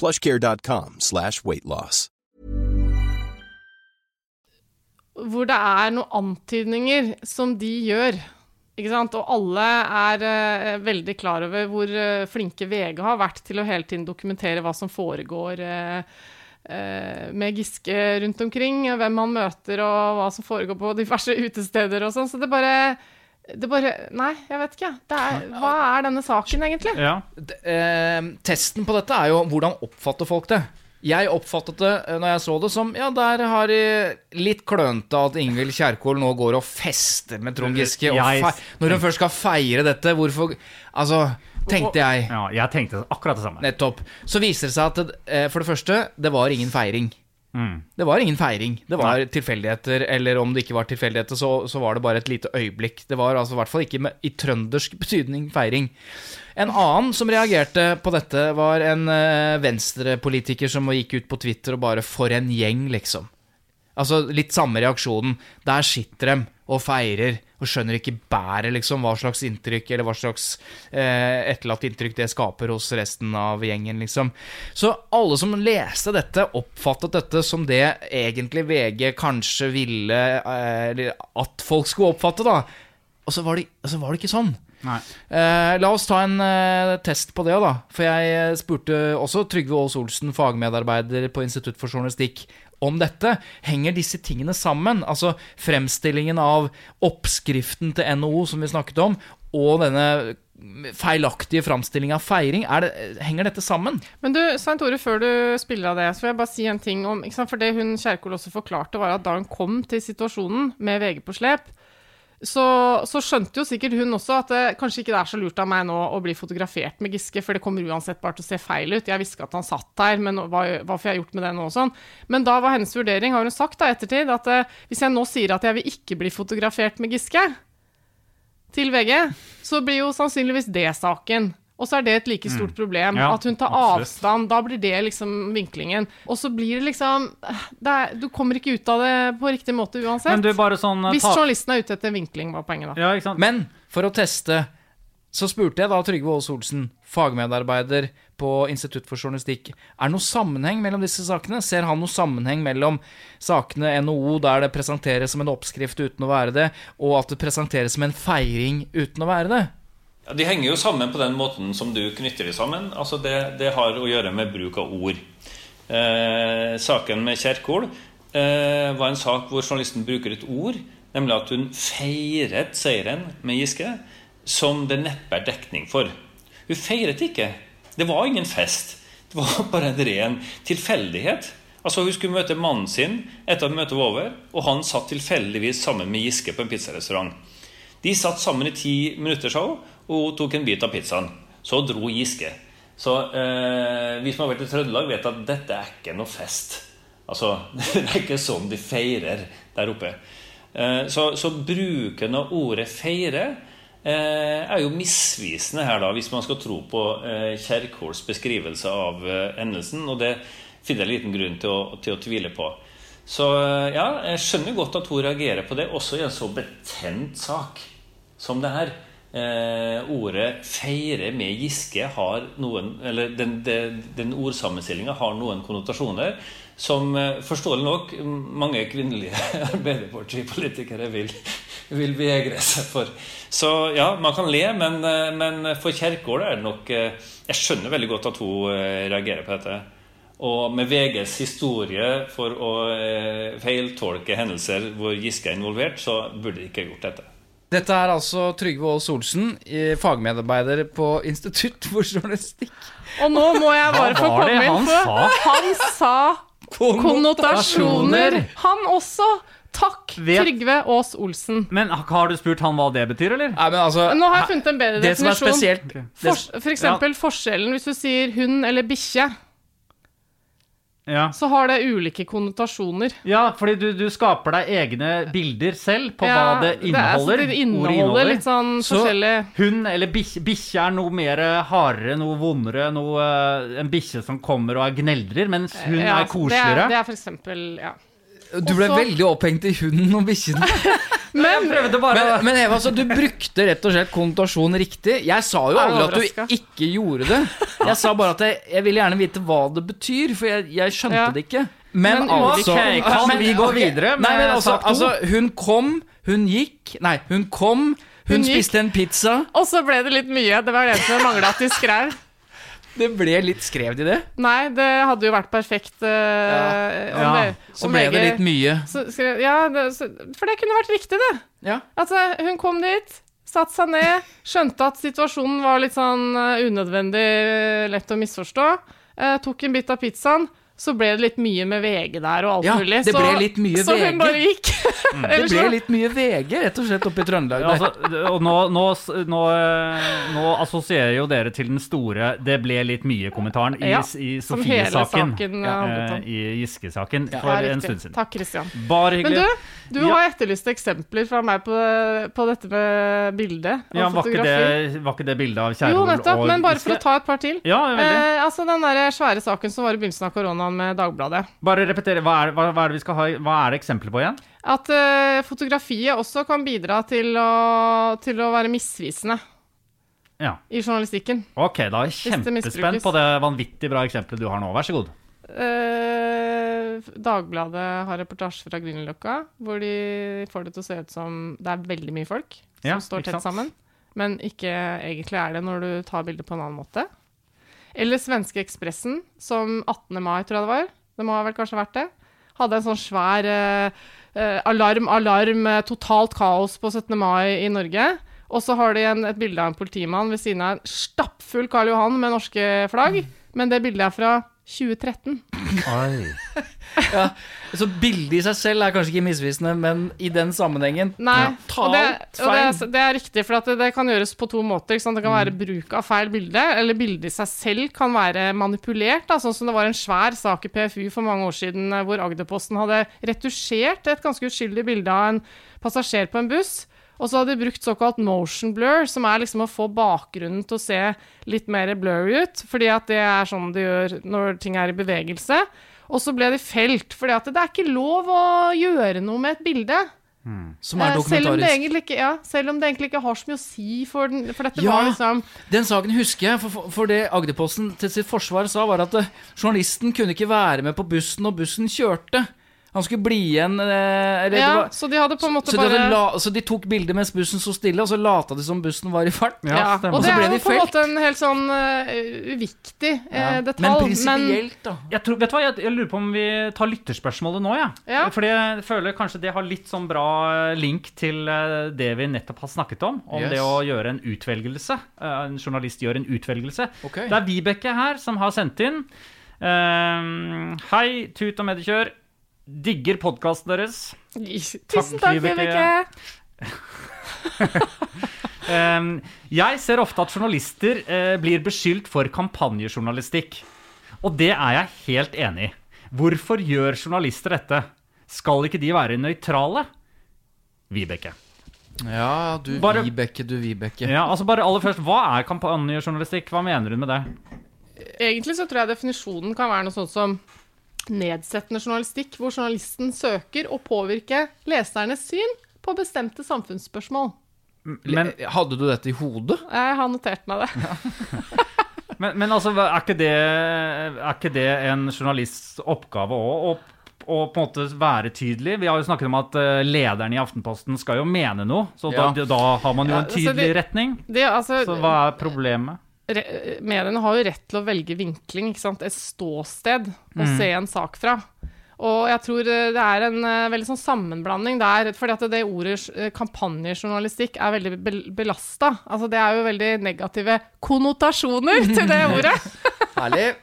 plushcare.com slash weightloss. hvor det er noen antydninger som de gjør. Ikke sant? Og alle er uh, veldig klar over hvor uh, flinke VG har vært til å hele tiden dokumentere hva som foregår uh, med Giske rundt omkring, hvem han møter og hva som foregår på diverse utesteder og sånn. Så det bare det bare Nei, jeg vet ikke. Det er, hva er denne saken, egentlig? Ja. De, eh, testen på dette er jo hvordan oppfatter folk det. Jeg oppfattet det eh, når jeg så det som Ja, der har de litt klønete at Ingvild Kjerkol nå går og fester med Trond Giske. Når hun først skal feire dette, hvorfor Altså, tenkte jeg. ja, jeg tenkte akkurat det samme. Nettopp. Så viser det seg at eh, for det første, det var ingen feiring. Mm. Det var ingen feiring. Det var tilfeldigheter, eller om det ikke var tilfeldigheter, så, så var det bare et lite øyeblikk. Det var altså i hvert fall ikke med, i trøndersk betydning feiring. En annen som reagerte på dette, var en uh, venstrepolitiker som gikk ut på Twitter og bare 'for en gjeng', liksom. Altså litt samme reaksjonen. Der sitter de og feirer, og skjønner ikke bæret, liksom, hva slags inntrykk eller hva slags eh, etterlatt inntrykk det skaper hos resten av gjengen, liksom. Så alle som leste dette, oppfattet dette som det egentlig VG kanskje ville eh, at folk skulle oppfatte, da. Og så var det, så var det ikke sånn. Eh, la oss ta en eh, test på det, da. For jeg eh, spurte også Trygve Aas Olsen, fagmedarbeider på Institutt for journalistikk, om dette. Henger disse tingene sammen? Altså fremstillingen av oppskriften til NHO, som vi snakket om, og denne feilaktige framstilling av feiring. Det, henger dette sammen? Men du, Svein Tore, før du spiller av det, så vil jeg bare si en ting om? For det hun Kjerkol også forklarte, var at da hun kom til situasjonen med VG på slep, så, så, skjønte jo sikkert hun også at det kanskje ikke det er så lurt av meg nå å bli fotografert med Giske, for det kommer uansett bare til å se feil ut. Jeg visste at han satt der, men hva, hva får jeg gjort med det nå og sånn? Men da var hennes vurdering, har hun sagt da ettertid, at uh, hvis jeg nå sier at jeg vil ikke bli fotografert med Giske til VG, så blir jo sannsynligvis det saken. Og så er det et like stort Mm. problem. Ja, at hun tar absolutt. avstand. Da blir det liksom vinklingen. Og så blir det liksom det er, Du kommer ikke ut av det på riktig måte uansett. Men du, bare sånn eh, Hvis journalisten er ute etter vinkling, var poenget da. Ja, ikke sant? Men for å teste så spurte jeg da Trygve Aas Olsen, fagmedarbeider på Institutt for journalistikk, er det noen sammenheng mellom disse sakene? Ser han noen sammenheng mellom sakene NHO, der det presenteres som en oppskrift uten å være det, og at det presenteres som en feiring uten å være det? Ja, de henger jo sammen på den måten som du knytter de sammen. Altså det, det har å gjøre med bruk av ord. Eh, saken med Kjerkol eh, var en sak hvor journalisten bruker et ord, nemlig at hun feiret seieren med Giske, som det neppe er dekning for. Hun feiret ikke. Det var ingen fest. Det var bare en ren tilfeldighet. Altså Hun skulle møte mannen sin etter at møtet var over, og han satt tilfeldigvis sammen med Giske på en pizzarestaurant. De satt sammen i ti minutter, sa hun, og hun tok en bit av pizzaen. Så dro Giske. Så eh, vi som har vært i Trøndelag, vet at dette er ikke noe fest. Altså, Det er ikke sånn de feirer der oppe. Eh, så, så bruken av ordet 'feire' eh, er jo misvisende her, da, hvis man skal tro på eh, Kjerkols beskrivelse av eh, hendelsen. Og det finner jeg liten grunn til å, til å tvile på. Så eh, ja, jeg skjønner godt at hun reagerer på det, også i en så betent sak som det her. Eh, ordet 'feire' med Giske har noen Eller den, den, den ordsammenstillinga har noen konnotasjoner som eh, forståelig nok mange kvinnelige Arbeiderpartipolitikere vil, vil vegre seg for. Så ja, man kan le, men, eh, men for Kjerkol er det nok eh, Jeg skjønner veldig godt at hun reagerer på dette. Og med VGs historie for å feiltolke hendelser hvor Giske er involvert, så burde de ikke gjort dette. Dette er altså Trygve Aas Olsen, fagmedarbeider på Institutt for journalistikk. Og nå må jeg bare få komme inn, han for sa? han sa konnotasjoner. Han også. Takk, Vet- Trygve Aas Olsen. Men har du spurt han hva det betyr, eller? Nei, men altså, Nå har jeg funnet en bedre det som er definisjon. spesielt For, for eksempel forskjellen hvis du sier hund eller bikkje, Ja. så har det ulike konnotasjoner. ja, fordi du, du skaper deg egne bilder selv på Ja, hva det inneholder. det er- så inneholder. det ordet inneholder litt sånn Så forskjellig hund eller bikkje er noe mer hardere, noe vondere, noe, eh, en bikkje som kommer og er gneldrer, mens hun Ja, er koseligere. Det det er for eksempel, ja. Du ble Også- veldig opphengt i hunden og bikkjene. Men bare Men, men Eva, så du brukte rett og slett konnotasjon riktig. Jeg sa jo aldri at du ikke gjorde det. Jeg sa bare at jeg, jeg ville gjerne vite hva det betyr, for jeg, jeg skjønte Ja. det ikke. Men, Men altså okay, kan men- vi gå okay. videre med Nei, men altså, sak to? altså, hun kom, hun gikk Nei, hun kom, hun, Hun gikk. spiste en pizza. Og så ble det litt mye. Det var det som mangla at de skrev. Det ble litt skrev de det? Nei, det hadde jo vært perfekt Uh, ja. Ja, det- Så ble ble det litt mye. så skrev, Ja, det, så, for det kunne vært riktig, det. Ja. Altså, hun kom dit, satte seg ned, skjønte at situasjonen var litt sånn eh, unødvendig eh, lett å misforstå, eh, tok en bit av pizzaen, så ble det litt mye med VG der og alt Ja, mulig. det så, ble litt mye så VG. hun bare gikk. Det ble litt mye VG, rett og slett, oppe i Trøndelag. Ja, altså, og nå, nå, nå, eh, nå assosierer jo dere til den store 'det ble litt mye'-kommentaren i, Ja, i Sofie-saken. Ja, om. eh, I Giske-saken Ja, for en stund siden. Takk, Christian. Bare Men du, du Ja. har etterlyst eksempler fra meg på, på dette med bildet og ja, var, ikke fotografi. det, var ikke det bildet av Jo, nettopp, men bare for å ta et par til. Ja. Eh, altså Den der svære saken som var i begynnelsen av korona, koronaen med Dagbladet. Bare repetere, hva er, hva, hva er det vi skal ha Hva er det eksempler på igjen? At uh, fotografiet også kan bidra til å, til å være misvisende Ja. i journalistikken. Ok, da er jeg kjempespent på det vanvittig bra eksempelet du har nå. Vær så god. Eh, Dagbladet har reportasje fra Grünerløkka, hvor de får det til å se ut som det er veldig mye folk som Ja, står tett sant? sammen, men ikke egentlig er det når du tar bildet på en annen måte. Eller svenske Ekspressen, som 18. mai, tror jeg det var, det må ha vel kanskje vært det, hadde en sånn svær eh, eh, alarm, alarm, eh, totalt kaos på 17. mai i Norge. Og så har de en, et bilde av en politimann ved siden av en stappfull Karl Johan med norske flagg, men det bildet er fra 2013. Ja, så bildet i seg selv er kanskje ikke misvisende, men i den sammenhengen Nei, og, det, og det, er- det er riktig, for at det, det kan gjøres på to måter. Ikke sant? Det kan være bruk av feil bilde, eller bildet i seg selv kan være manipulert. Da, sånn som det var en svær sak i PFU for mange år siden eh, hvor Agderposten hadde retusjert et ganske uskyldig bilde av en passasjer på en buss. Og så hadde de brukt såkalt motion blur, som er liksom å få bakgrunnen til å se litt mer blurry ut. Fordi at det er sånn de gjør når ting er i bevegelse. Og så ble de felt, fordi at det er ikke lov å gjøre noe med et bilde. Som er dokumentarisk. Selv om, ikke, ja, selv om det egentlig ikke har så mye å si for den. For dette Ja. var liksom Den saken husker jeg, for, for, for det Agderposten til sitt forsvar sa, var at eh, journalisten kunne ikke være med på bussen og bussen kjørte. Han skulle bli igjen eh, eller Ja, var- så de hadde på en måte så de, bare la, så de tok bilde mens bussen sto stille, og så lata de som bussen var i fart. ja, stemmer. Og Og det er de jo på en måte en helt sånn uh, uviktig uh, Ja. detalj. Men prinsipielt, da. Jeg, tror, vet du hva, jeg, jeg lurer på om vi tar lytterspørsmålet nå, ja. Ja. Fordi jeg føler kanskje det har litt sånn bra link til det vi nettopp har snakket om. Om Yes. det å gjøre en utvelgelse. En journalist gjør en utvelgelse. Okay. Det er Vibeke her som har sendt inn. Uh, hei, Tut og Mediekjør. Digger podkasten deres. Tusen takk, Vibeke. Jeg ser ofte at journalister eh, blir beskyldt for kampanjejournalistikk. Og det er jeg helt enig i. Hvorfor gjør journalister dette? Skal ikke de være nøytrale? Vibeke. Ja, du Bare- Vibeke, du Vibeke. Ja, altså bare aller først, Hva er kampanjejournalistikk? Hva mener hun med det? Egentlig så tror jeg definisjonen kan være noe sånt som nedsettende journalistikk, hvor journalisten søker å påvirke lesernes syn på bestemte samfunnsspørsmål. Men, Hadde du dette i hodet? Jeg har notert meg det. men, men altså, er ikke, det, er ikke det en journalists oppgave òg? Å, på en måte være tydelig? Vi har jo snakket om at eh, lederen i Aftenposten skal jo mene noe. Så Ja. da, da har man jo en tydelig tydelig det- retning. Det, altså, Så hva er problemet? Mediene har jo rett til å velge vinkling, ikke sant? et ståsted å Mm. se en sak fra. Og jeg tror eh, det er en eh, veldig sånn sammenblanding der, fordi at det ordet eh, kampanjejournalistikk er veldig be belasta. Altså det er jo veldig negative konnotasjoner til det ordet. Herlig.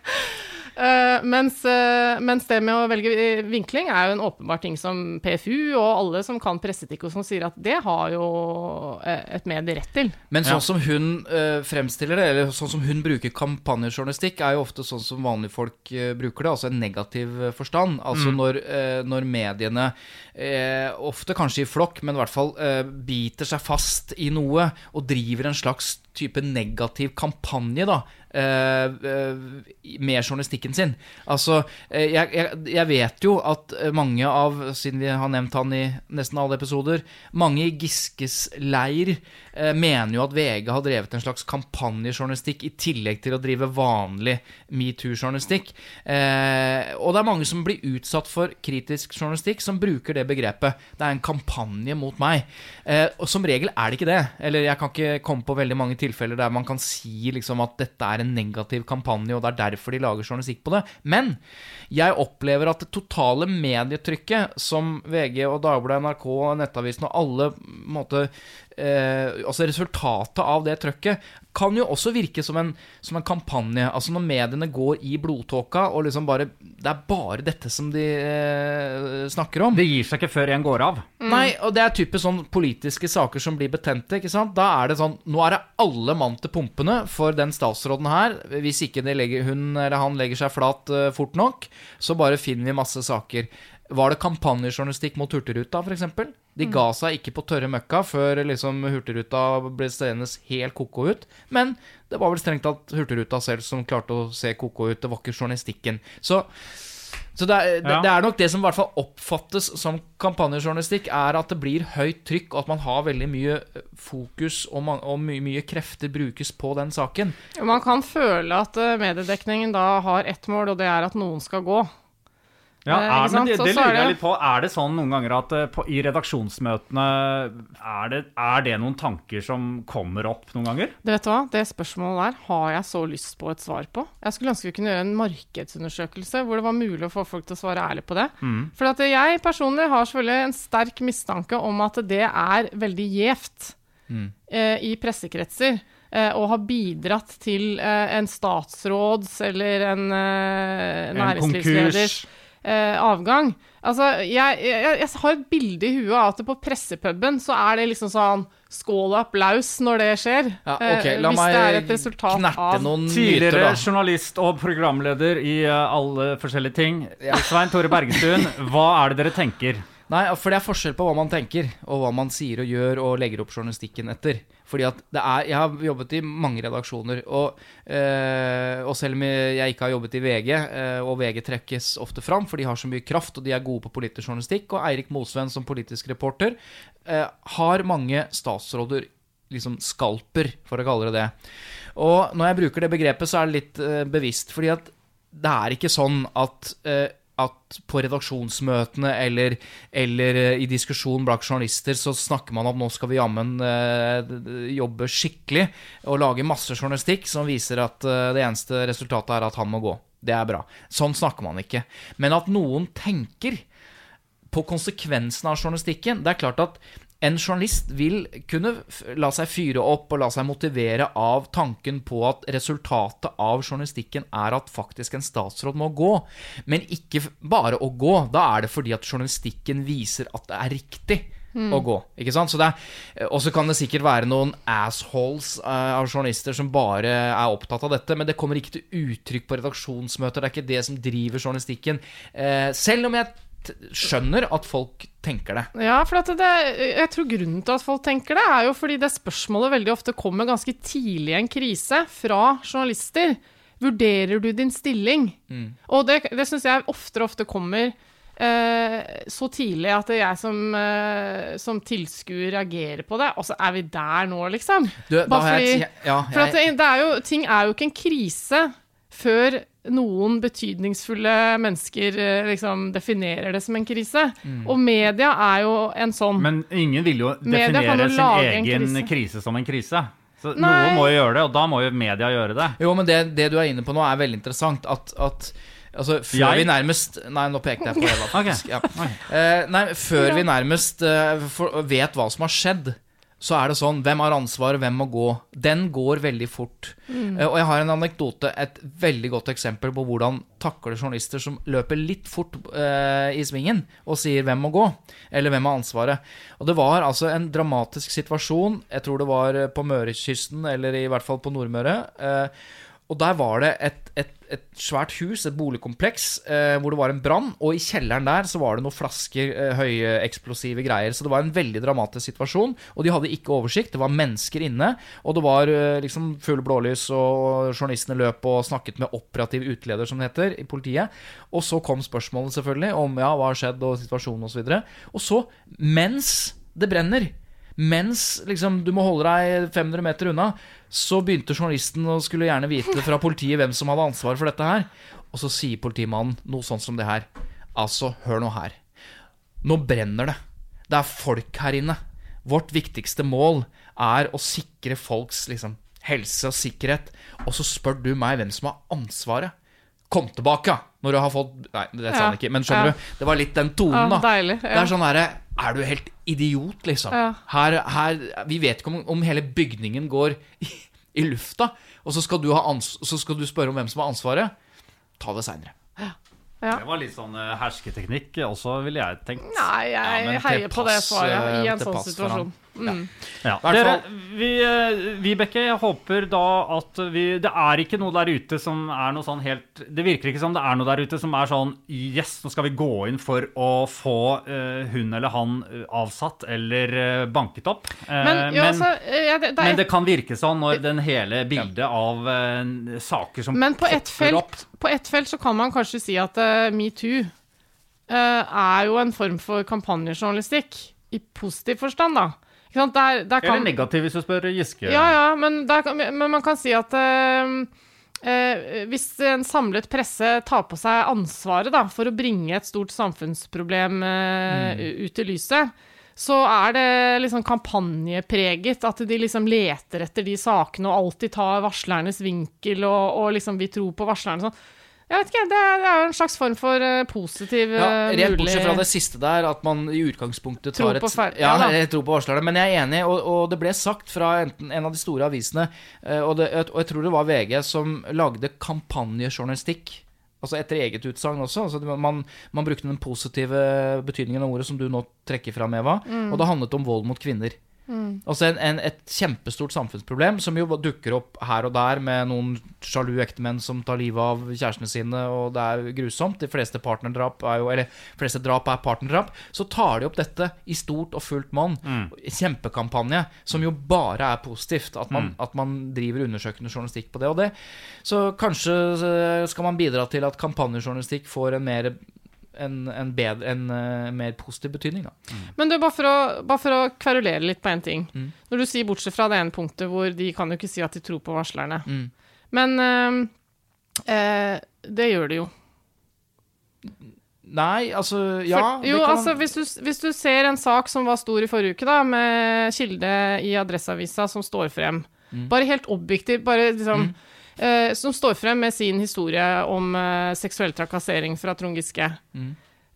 Eh, mens, uh, mens det med å velge eh, vinkling er jo en åpenbar ting som PFU og alle som kan presseetikk og som sier at det har jo et medie rett til. Men Ja. sånn som hun uh, fremstiller det, eller sånn som hun bruker kampanjejournalistikk, er jo ofte sånn som vanlige folk bruker det, altså en negativ forstand. Altså når, eh, når mediene, eh, ofte kanskje i flokk, men i hvert fall biter seg fast i noe og driver en slags type negativ kampanje, da. Eh, eh, med journalistikken sin. Altså, eh, jeg, jeg, jeg vet jo at mange av, siden vi har nevnt han i nesten alle episoder, mange i Giskes leir mener jo at VG har drevet en slags kampanjejournalistikk i tillegg til å drive vanlig metoo-journalistikk. Og det er mange som blir utsatt for kritisk journalistikk, som bruker det begrepet. Det er en kampanje mot meg. Og som regel er det ikke det. Eller jeg kan ikke komme på veldig mange tilfeller der man kan si liksom at dette er en negativ kampanje, og det er derfor de lager journalistikk på det. Men jeg opplever at det totale medietrykket som VG og Dagbladet, NRK Nettavisen og alle måte, eh, Altså resultatet av det trøkket kan jo også virke som en, som en kampanje. Altså når mediene går i blodtåka og liksom bare Det er bare dette som de eh, snakker om. Det gir seg ikke før en går av. Nei, og det er typisk sånn politiske saker som blir betente, ikke sant? Da er det sånn, nå er det alle mann til pumpene for den statsråden her. Hvis ikke legger, hun eller han legger seg flat eh, fort nok, så bare finner vi masse saker. Var det kampanjejournalistikk mot Hurtigruta, f.eks.? De ga seg ikke på tørre møkka før liksom Hurtigruta ble seende helt ko-ko ut. Men det var vel strengt tatt Hurtigruta selv som klarte å se ko-ko ut. Det var ikke journalistikken. Så Så det er, det, det er nok det som i hvert fall oppfattes som kampanjejournalistikk, er at det blir høyt trykk, og at man har veldig mye eh, fokus og, man, og mye, mye krefter brukes på den saken. Man kan føle at eh, mediedekningen da har ett mål, og det er at noen skal gå. Ja, Eh, er, men det, det er lurer jeg litt på. Er det sånn noen ganger at eh, på, i redaksjonsmøtene er det, er det noen tanker som kommer opp noen ganger? Det vet du hva, det spørsmålet der har jeg så lyst på et svar på. Jeg skulle ønske vi kunne gjøre en markedsundersøkelse hvor det var mulig å få folk til å svare ærlig på det. For at jeg personlig har selvfølgelig en sterk mistanke om at det er veldig gjevt eh, i pressekretser. eh, Og har bidratt til en statsråds eller en En næringslivsleders konkurs. Eh, avgang. Altså, jeg, jeg, jeg har et bilde i huet av at på pressepuben så er det liksom sånn skål og applaus når det skjer. Ja, eh, La hvis det er et resultat knerte av noen myter, Tidligere da. journalist og programleder i eh, alle forskjellige ting. Svein Tore Bergestuen, hva er det dere tenker? Nei, for det er forskjell på hva man tenker, og hva man sier og gjør og legger opp journalistikken etter. Fordi at det er Jeg har jobbet i mange redaksjoner, og, eh, og selv om jeg ikke har jobbet i VG, eh, og VG trekkes ofte fram, for de har så mye kraft, og de er gode på politisk journalistikk, og Eirik Mosveen som politisk reporter eh, har mange statsråder liksom skalper, for å kalle det det. Og når jeg bruker det begrepet, så er det litt eh, bevisst, fordi at det er ikke sånn at eh, at på redaksjonsmøtene eller, eller eh, i diskusjon blant journalister så snakker man om nå skal vi jammen eh, jobbe skikkelig og lage masse journalistikk som viser at eh, det eneste resultatet er at han må gå. Det er bra. Sånn snakker man ikke. Men at noen tenker på konsekvensene av journalistikken. Det er klart at en journalist vil kunne la seg fyre opp og la seg motivere av tanken på at resultatet av journalistikken er at faktisk en statsråd må gå. Men ikke bare å gå. Da er det fordi at journalistikken viser at det er riktig. Å gå, ikke sant? Så det er, og så kan det sikkert være noen assholes uh, av journalister som bare er opptatt av dette, men det kommer ikke til uttrykk på redaksjonsmøter. Det er ikke det som driver journalistikken. Uh, selv om jeg skjønner at folk tenker det. Ja, for at det, jeg tror grunnen til at folk tenker det, er jo fordi det spørsmålet veldig ofte kommer ganske tidlig i en krise fra journalister. Vurderer du din stilling? Og det, det syns jeg oftere og ofte kommer eh, så tidlig at jeg som, eh, som tilskuer reagerer på det. Og så er vi der nå, liksom. Du, Bare fordi, jeg, ja, jeg, For det, det er jo, ting er jo ikke en krise før noen betydningsfulle mennesker eh, liksom definerer det som en krise. Mm. Og media er jo en sånn. Men ingen vil jo definere jo sin egen krise. krise. som en krise. Så Nei. noen må jo gjøre det, og da må jo media gjøre det. Jo, men det, det du er inne på nå, er veldig interessant. At, at Altså, før Jeg? vi nærmest Nei, nå pekte jeg på Eva, faktisk. Ok. Ja. Uh, nei, før vi nærmest uh, for, vet hva som har skjedd, så er det sånn Hvem har ansvaret, hvem må gå? Den går veldig fort. Mm. og jeg har en anekdote, et veldig godt eksempel på hvordan takler journalister som løper litt fort eh, i svingen og sier 'hvem må gå', eller 'hvem har ansvaret'. Og det var altså en dramatisk situasjon, jeg tror det var eh, på Mørekysten, eller i hvert fall på Nordmøre. Eh, og der var det et, et, et svært hus, et boligkompleks, eh, hvor det var en brann. Og i kjelleren der så var det noen flasker, eh, høyeksplosive greier. Så det var en veldig dramatisk situasjon. Og de hadde ikke oversikt. Det var mennesker inne. Og det var eh, liksom full blålys, og journalistene løp og snakket med operativ uteleder, som det heter, i politiet. Og så kom spørsmålet selvfølgelig om ja, hva har skjedd, og situasjonen osv. Og, så og så, mens det brenner mens liksom, du må holde deg 500 meter unna, så begynte journalisten å skulle gjerne vite fra politiet hvem som hadde ansvar for dette her. Og så sier politimannen noe sånt som det her. Altså, hør nå her. Nå brenner det. Det er folk her inne. Vårt viktigste mål er å sikre folks liksom, helse og sikkerhet. Og så spør du meg hvem som har ansvaret. Kom tilbake når du har fått Nei, det sa han ikke, men skjønner Ja. du? Det var litt den tonen, Ja, deilig, ja. Det er sånn herre Er du helt idiot, liksom? Ja. Her, her Vi vet ikke om, om hele bygningen går i, i lufta, og så skal, du ha ans så skal du spørre om hvem som har ansvaret. Ta det seinere. Ja. Det var litt sånn eh, hersketeknikk også, ville jeg tenkt. Nei, jeg heier på det svaret i eh, en sånn pass for situasjon. Han. Ja. Dere, vi, eh, Vibeke, jeg håper da at vi Det er ikke noe der ute som er noe sånn helt Det virker ikke som det er noe der ute som er sånn Yes, nå skal vi gå inn for å få uh, hun eller han eh, avsatt eller uh, banket opp. Uh, Men, jo, men, altså, ja, det, det er men det kan virke sånn når den hele bildet av eh, saker som Men på ett popper opp felt, på ett felt så kan man kanskje si at uh, metoo eh, er jo en form for kampanjejournalistikk, i positiv forstand, da. Sant? Der, der kan, Eller negativ, hvis du spør Giske. Ja, ja, men, kan- men man kan si at uh, eh, hvis en samlet presse tar på seg ansvaret da, for å bringe et stort samfunnsproblem eh, ut i lyset, så er det liksom kampanjepreget. At de liksom leter etter de sakene og alltid tar varslernes vinkel og, og liksom vi tror på varslerne sånn. Jeg vet ikke, det er, det er en slags form for eh, positiv Ja, Rett mulig- bortsett fra det siste der, at man i utgangspunktet tar et feil- Ja, ja jeg tror på varslerne, men jeg er enig, og, og det ble sagt fra enten en av de store avisene, eh, og, det, og jeg tror det var VG, som lagde kampanjejournalistikk. Altså etter eget utsagn også. Altså man, man brukte den positive betydningen av ordet som du nå trekker fram, Eva, Mm. og det handlet om vold mot kvinner. Altså en, en, et kjempestort samfunnsproblem som jo dukker opp her og der med noen sjalu ektemenn som tar livet av kjærestene sine, og det er grusomt. De fleste partnerdrap er jo Eller fleste drap er partnerdrap. Så tar de opp dette i stort og fullt monn. Kjempekampanje som jo bare er positivt. At man, at man driver undersøkende journalistikk på det og det. Så kanskje eh, skal man bidra til at kampanjejournalistikk får en mer en, en, bedre, en eh, mer positiv betydning, da. Men du, bare for å, bare for å kverulere litt på en ting. Mm. Når du sier bortsett fra det ene punktet hvor de kan jo ikke si at de tror på varslerne. Mm. Men eh, eh, det gjør de jo. Nei, altså Ja. For, jo, kan, altså hvis du, hvis du ser en sak som var stor i forrige uke, da, med kilde i Adresseavisa som står frem, Mm. bare helt objektivt, bare liksom eh, Som står frem med sin historie om eh, seksuell trakassering fra Trond Giske. Mm.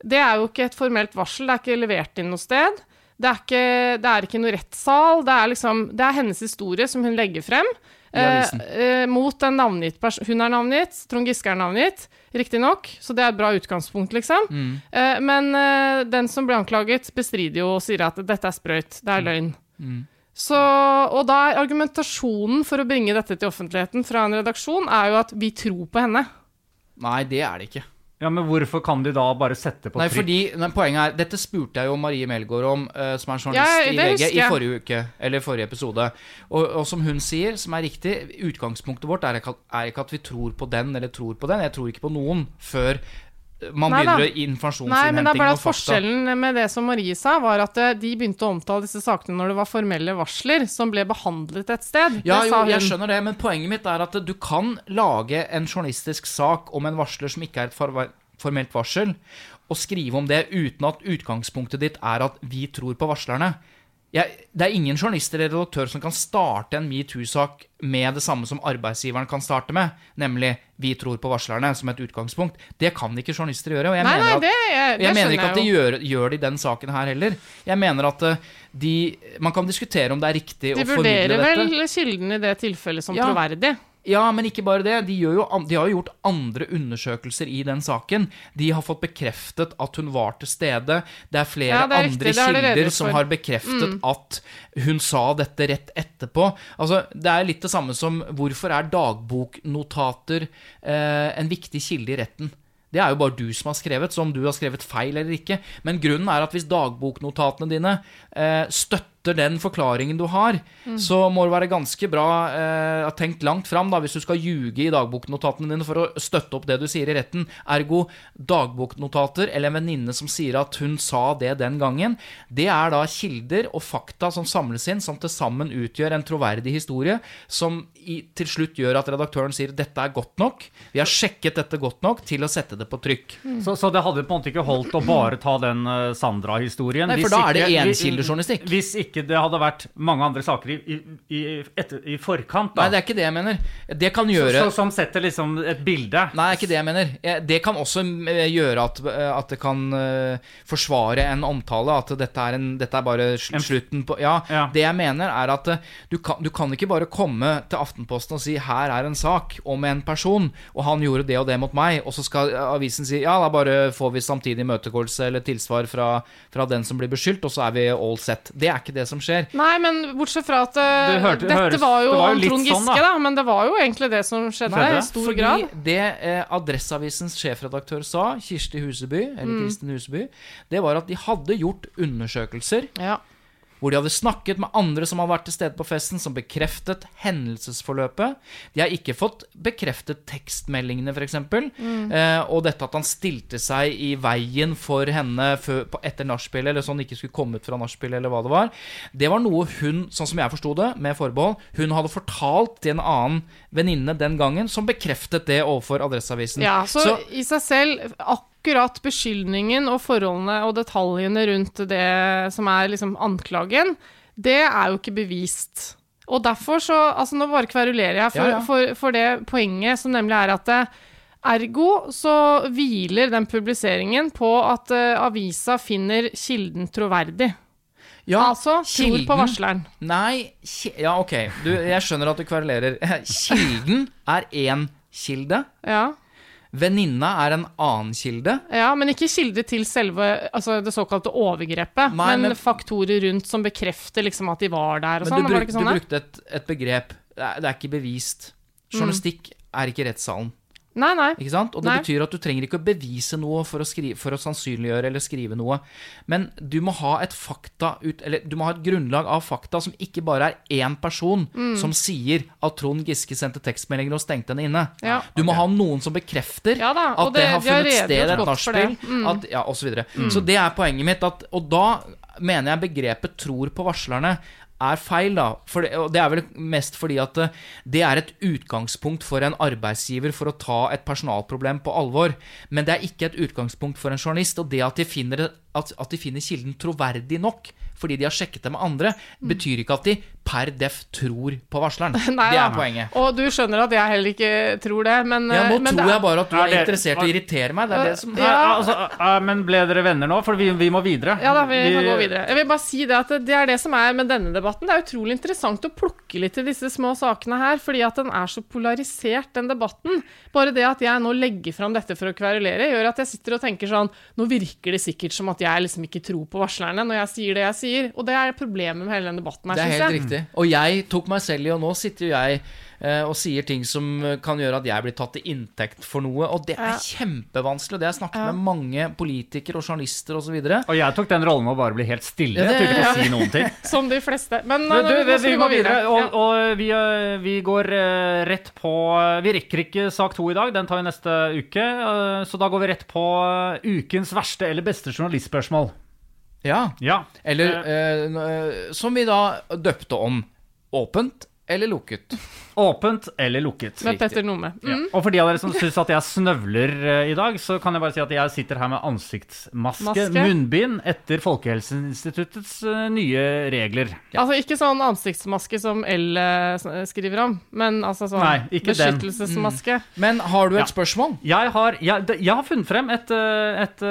Det er jo ikke et formelt varsel, det er ikke levert inn noe sted. Det er ikke, det er ikke noe rettssal. Det er, liksom, det er hennes historie som hun legger frem. Eh, eh, mot en navngitt person. Hun er navngitt, Trond Giske er navngitt, riktignok, så det er et bra utgangspunkt, liksom. Mm. Eh, men eh, den som ble anklaget, bestrider jo og sier at dette er sprøyt, det er løgn. Mm. Så, og da er argumentasjonen for å bringe dette til offentligheten fra en redaksjon, er jo at vi tror på henne. Nei, det er det ikke. Ja, men hvorfor kan de da bare sette på Nei, trykk? fordi, nei, Poenget er Dette spurte jeg jo Marie Melgaard om, uh, som er journalist Ja, i VG, i forrige uke. Eller forrige episode. Og, og som hun sier, som er riktig, utgangspunktet vårt er ikke, at, er ikke at vi tror på den eller tror på den. Jeg tror ikke på noen før man Nei begynner å Nei, men det er informasjonsinnhenting bare at forskjellen med det som Marie sa, var at eh, de begynte å omtale disse sakene når det var formelle varsler som ble behandlet et sted. Ja, jo, jeg skjønner det, men poenget mitt er at du kan lage en journalistisk sak om en varsler som ikke er et formelt varsel, og skrive om det uten at utgangspunktet ditt er at vi tror på varslerne. Jeg, det er ingen journalist eller redaktør som kan starte en metoo-sak med det samme som arbeidsgiveren kan starte med, nemlig 'vi tror på varslerne' som et utgangspunkt. Det kan ikke journalister gjøre. og jeg Nei, mener nei, at... det, det Jeg mener ikke at de gjør, gjør det i den saken her heller. Jeg mener at eh, de Man kan diskutere om det er riktig De å formidle vurderer vel kilden i det tilfellet som Ja. troverdig. Ja, men ikke bare det. De, jo, de har jo gjort andre undersøkelser i den saken. De har fått bekreftet at hun var til stede. Det er flere Ja, det er andre kilder som har bekreftet at hun sa dette rett etterpå. Altså, Det er litt det samme som hvorfor er dagboknotater eh, en viktig kilde i retten? Det er jo bare du som har skrevet, så om du har skrevet feil eller ikke. Men grunnen er at hvis dagboknotatene dine eh, støtter den forklaringen du har, Mm. så må det være ganske bra eh, tenkt langt fram da, hvis du skal ljuge i dagboknotatene dine for å støtte opp det du sier i retten. Ergo dagboknotater eller en venninne som sier at hun sa det den gangen. Det er da kilder og fakta som samles inn, som til sammen utgjør en troverdig historie, som i, til slutt gjør at redaktøren sier dette er godt nok. Vi har sjekket dette godt nok til å sette det på trykk. Så, så det hadde på en måte ikke holdt å bare ta den eh, Sandra-historien? Nei, for da er det enkildejournalistikk. Hvis ikke det hadde vært mange andre saker i, i, i, etter, i forkant, da. Nei, det er ikke det jeg mener. Det kan gjøre så, som setter liksom et bilde. Nei, det er ikke det jeg mener. Det kan også eh, gjøre at, eh, at det kan eh, forsvare en omtale. At dette er, en, dette er bare sl slutten på Ja, Ja. det jeg mener er at du kan, du kan ikke bare komme til Aftenposten og si 'her er en sak om en person', og han gjorde det og det mot meg, og så skal avisen si 'ja, da bare får vi samtidig imøtegåelse eller tilsvar fra, fra den som blir beskyldt', og så er vi all set. Det er ikke det det som skjer. Nei, men bortsett fra at eh, Det hørte- Dette høres- var jo, det var jo Trond sånn, Giske, da. da. Men det var jo egentlig det som skjedde, Skjedde. i stor Fordi grad. det eh, Adresseavisens sjefredaktør sa, Kirsti Huseby, eller Mm. Kristin Huseby, det var at de hadde gjort undersøkelser Ja. Hvor de hadde snakket med andre som hadde vært til stede på festen, som bekreftet hendelsesforløpet. De har ikke fått bekreftet tekstmeldingene, f.eks. Mm. Eh, og dette at han stilte seg i veien for henne før, på, etter nachspielet, eller sånn ikke skulle komme ut fra nachspielet, eller hva det var. Det var noe hun, sånn som jeg forsto det, med forbehold, hun hadde fortalt til en annen venninne den gangen, som bekreftet det overfor Adresseavisen. Ja, så, i seg selv, akkurat beskyldningen og forholdene og detaljene rundt det som er liksom anklagen, det er jo ikke bevist. Og derfor så Altså, nå bare kverulerer jeg for, Ja, ja. For, for det poenget som nemlig er at det, Ergo så hviler den publiseringen på at uh, avisa finner kilden troverdig. Ja, altså tror på varsleren. Nei, ja, ok. Du, jeg skjønner at du kverulerer. Kilden er én kilde. Ja. Venninna er en annen kilde. Ja, men ikke kilde til selve altså det såkalte overgrepet, Nei, men, men- faktorer rundt som bekrefter liksom at de var der og sånn. du, bruk, sånn? du brukte et, et begrep. Det er, det er ikke bevist. Journalistikk er ikke rettssalen. Nei, nei. Ikke sant? Og det Nei. betyr at du trenger ikke å bevise noe for å, skrive, for å sannsynliggjøre eller skrive noe. Men du må ha et fakta ut, eller du må ha et grunnlag av fakta som ikke bare er én person Mm. som sier at Trond Giske sendte tekstmeldinger og stengte henne inne. Ja. Du må ha noen som bekrefter Ja at det, det- har de har funnet sted i et nachspiel, Mm. at- ja, og Så, videre. så det er poenget mitt. At, og da mener jeg begrepet 'tror på varslerne' er feil, da. For det, og det er vel mest fordi at eh, det er et utgangspunkt for en arbeidsgiver for å ta et personalproblem på alvor. Men det er ikke et utgangspunkt for en journalist. Og det at de finner, at, at de finner kilden troverdig nok fordi de har sjekket det med andre, betyr ikke at de per def tror på varsleren. Nei det er er poenget. Og du skjønner at jeg heller ikke tror det, men Ja, nå eh, men tror det jeg bare at du Er er interessert i å irritere meg. Det er det som Ja. altså, men ble dere venner nå? For vi, vi må videre. Ja da, vi kan gå videre. Jeg vil bare si det at det er det som er med denne debatten. Det er utrolig interessant å plukke litt i disse små sakene her, fordi at den er så polarisert, den debatten. Bare det at jeg nå legger fram dette for å kverulere, gjør at jeg sitter og tenker sånn Nå virker det sikkert som at jeg liksom ikke tror på varslerne når jeg sier det jeg sier. Og det er problemet med hele den debatten her, Det er helt jeg. riktig. Og jeg tok meg selv i, og nå sitter jo jeg og sier ting som eh, kan gjøre at jeg blir tatt til inntekt for noe, og det er Ja. kjempevanskelig. Og det har jeg snakket Ja. med mange politikere og journalister osv. Og, Og jeg tok den rollen med å bare bli helt stille. Ja, det- Jeg turte ikke å si noen ting. Som de fleste. Men, Men nå- du, nå vi, vi går videre, og, og vi, eh, vi går eh, rett på Vi rekker ikke sak to i dag, den tar vi neste uke. eh, Så da går vi rett på eh, ukens verste eller beste journalistspørsmål. ja. Ja. Eller eh, eh, som vi da døpte om. Åpent eller lukket. Åpent eller lukket. Med Petter Nome. Mm. Og for de av dere som syns at jeg snøvler eh, i dag, så kan jeg bare si at jeg sitter her med ansiktsmaske, Maske. munnbind, etter Folkehelseinstituttets eh, nye regler. Altså ikke sånn ansiktsmaske som L eh, skriver om, men altså sånn Nei, beskyttelsesmaske. Mm. Men har du et Ja. spørsmål? Jeg har, jeg, jeg har funnet frem et, et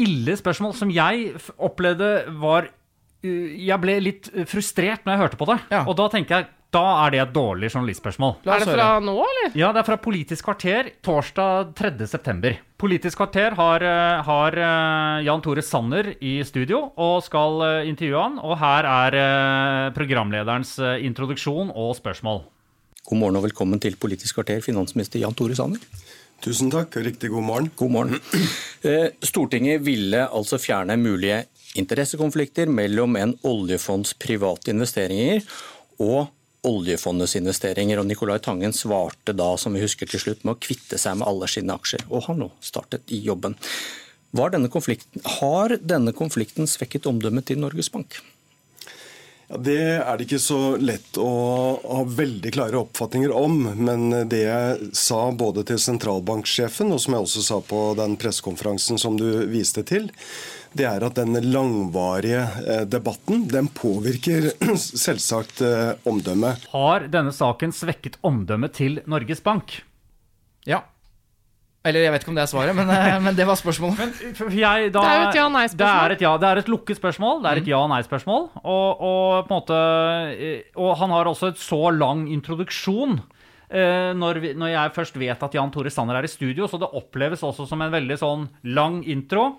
ille spørsmål som jeg opplevde var Jeg ble litt frustrert når jeg hørte på det. Ja. Og da tenker jeg da er det et dårlig journalistspørsmål. Er det fra nå, eller? Ja, det er fra Politisk kvarter torsdag 3. september. Politisk kvarter har, eh, har eh, Jan Tore Sanner i studio og skal eh, intervjue han. Og her er programlederens introduksjon og spørsmål. God morgen og velkommen til Politisk kvarter, finansminister Jan Tore Sanner. Tusen takk, og riktig god morgen. God morgen. Eh, Stortinget ville altså fjerne mulige interessekonflikter mellom en oljefonds private investeringer og oljefondets investeringer. Og Nicolai Tangen svarte da, som vi husker til slutt, med å kvitte seg med alle sine aksjer. Og har nå startet i jobben. Denne har denne konflikten svekket omdømmet til Norges Bank? Ja, det er det ikke så lett å ha veldig klare oppfatninger om. Men det jeg sa både til sentralbanksjefen, og som jeg også sa på den pressekonferansen som du viste til, det er at den langvarige eh, debatten den påvirker selvsagt eh, omdømmet. Har denne saken svekket omdømmet til Norges Bank? Ja. Eller jeg vet ikke om det er svaret, men, eh, men det var spørsmålet. Men jeg, da, Det er jo et ja-nei-spørsmål. Det er et, ja, det er et lukket spørsmål. Det er et ja-nei-spørsmål. Og, og, og han har også et så lang introduksjon. Eh, Når, vi, når jeg først vet at Jan Tore Sanner er i studio, så det oppleves også som en veldig sånn lang intro.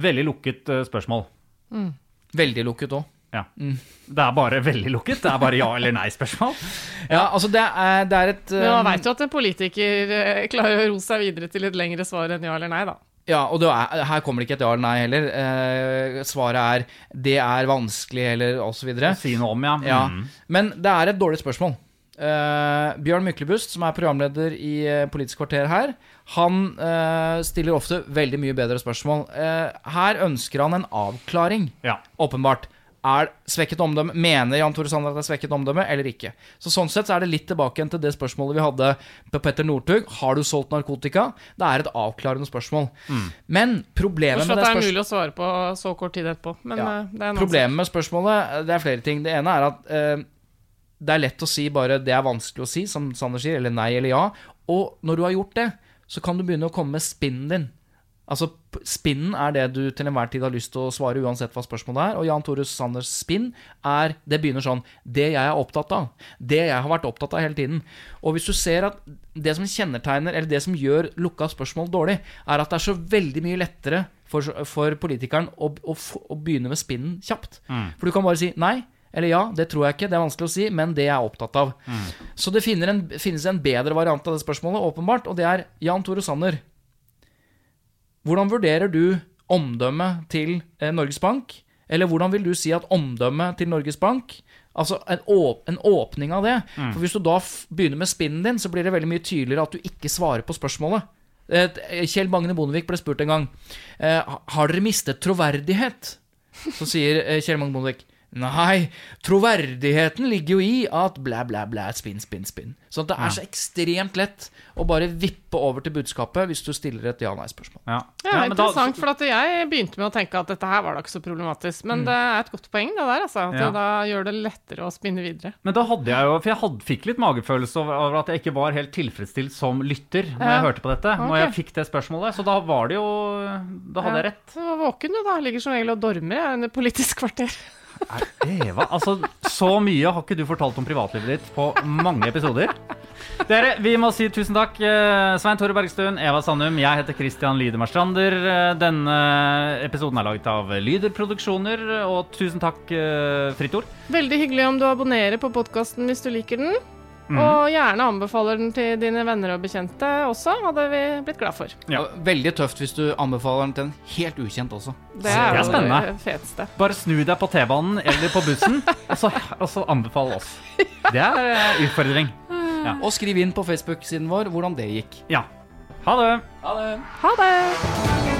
Veldig lukket spørsmål. spørsmål. Veldig lukket òg. Ja. Det er bare veldig lukket. Det er bare ja eller nei-spørsmål. Ja, altså det er, det er et Men man um, veit jo at en politiker eh, klarer å ro seg videre til et lengre svar enn ja eller nei, da. Ja, og det er, her kommer det ikke et ja eller nei heller. Eh, svaret er 'det er vanskelig' eller osv. Si noe om, ja. Ja. Mm. Men det er et dårlig spørsmål. Eh, Bjørn Myklebust, som er programleder i uh, Politisk kvarter her, han uh, stiller ofte veldig mye bedre spørsmål. Eh, her ønsker han en avklaring, Ja. åpenbart. Er svekket omdømme, Mener Jan Tore Sanner at det er svekket omdømme, eller ikke? Så Sånn sett så er det litt tilbake til det spørsmålet vi hadde på Petter Northug. Har du solgt narkotika? Det er et avklarende spørsmål. Men problemet med det spørsmålet det er mulig å svare på så kort tid etterpå. Men ja. det en Problemet med spørsmålet Det er flere ting. Det ene er at eh, det er lett å si bare 'det er vanskelig å si', som Sander sier, eller nei eller ja. Og når du har gjort det, så kan du begynne å komme med spinnen din. Altså, Spinnen er det du til enhver tid har lyst til å svare, uansett hva spørsmålet er. Og Jan Tore Sanders spinn er Det begynner sånn Det jeg er opptatt av. Det jeg har vært opptatt av hele tiden. Og hvis du ser at det som kjennetegner, eller det som gjør lukka spørsmål dårlig, er at det er så veldig mye lettere for, for politikeren å, å, å begynne med spinnen kjapt. For du kan bare si nei. Eller ja, det tror jeg ikke, det er vanskelig å si, men det jeg er opptatt av. Så det en, finnes en bedre variant av det spørsmålet, åpenbart, og det er Jan Tore Sanner. Hvordan vurderer du omdømmet til eh, Norges Bank? Eller hvordan vil du si at omdømmet til Norges Bank Altså en, åp en åpning av det. For Hvis du da begynner med spinnen din, så blir det veldig mye tydeligere at du ikke svarer på spørsmålet. Eh, Kjell Magne Bondevik ble spurt en gang eh, Har dere mistet troverdighet. Så sier eh, Kjell Magne Bondevik Nei, troverdigheten ligger jo i at blæ, blæ, blæ, spinn, spinn, spinn. Sånn at det er så ekstremt lett å bare vippe over til budskapet hvis du stiller et ja-nei-spørsmål. Ja. Ja, Ja, interessant, da- for at jeg begynte med å tenke at dette her var da ikke så problematisk. Men det er et godt poeng, det der, altså. At Ja. det da gjør det lettere å spinne videre. Men da hadde jeg jo For jeg hadde, fikk litt magefølelse over, at jeg ikke var helt tilfredsstilt som lytter når Ja. jeg hørte på dette. Når jeg fikk det spørsmålet. Så da var det jo Da hadde jeg rett. Så våken du, da. Ligger som regel og dormer jeg, under Politisk kvarter. Eva, altså Så mye har ikke du fortalt om privatlivet ditt på mange episoder. Dere, vi må si tusen takk. eh, Svein Tore Bergstuen, Eva Sandum, jeg heter Christian Lydemar Strander. Eh, Denne episoden er laget av Lyder Produksjoner, og tusen takk, eh, Fritt Ord. Veldig hyggelig om du abonnerer på podkasten hvis du liker den. Mhm. Og gjerne anbefaler den til dine venner og bekjente også, hadde vi blitt glad for. Ja. Veldig tøft hvis du anbefaler den til en helt ukjent også. Det Det er er spennende. det feteste. Bare snu deg på T-banen eller på bussen, og så, og så anbefal oss. Det er eh, utfordring. Og skriv inn på Facebook-siden vår hvordan det gikk. Ja. Ha det. Ha det! Ha det!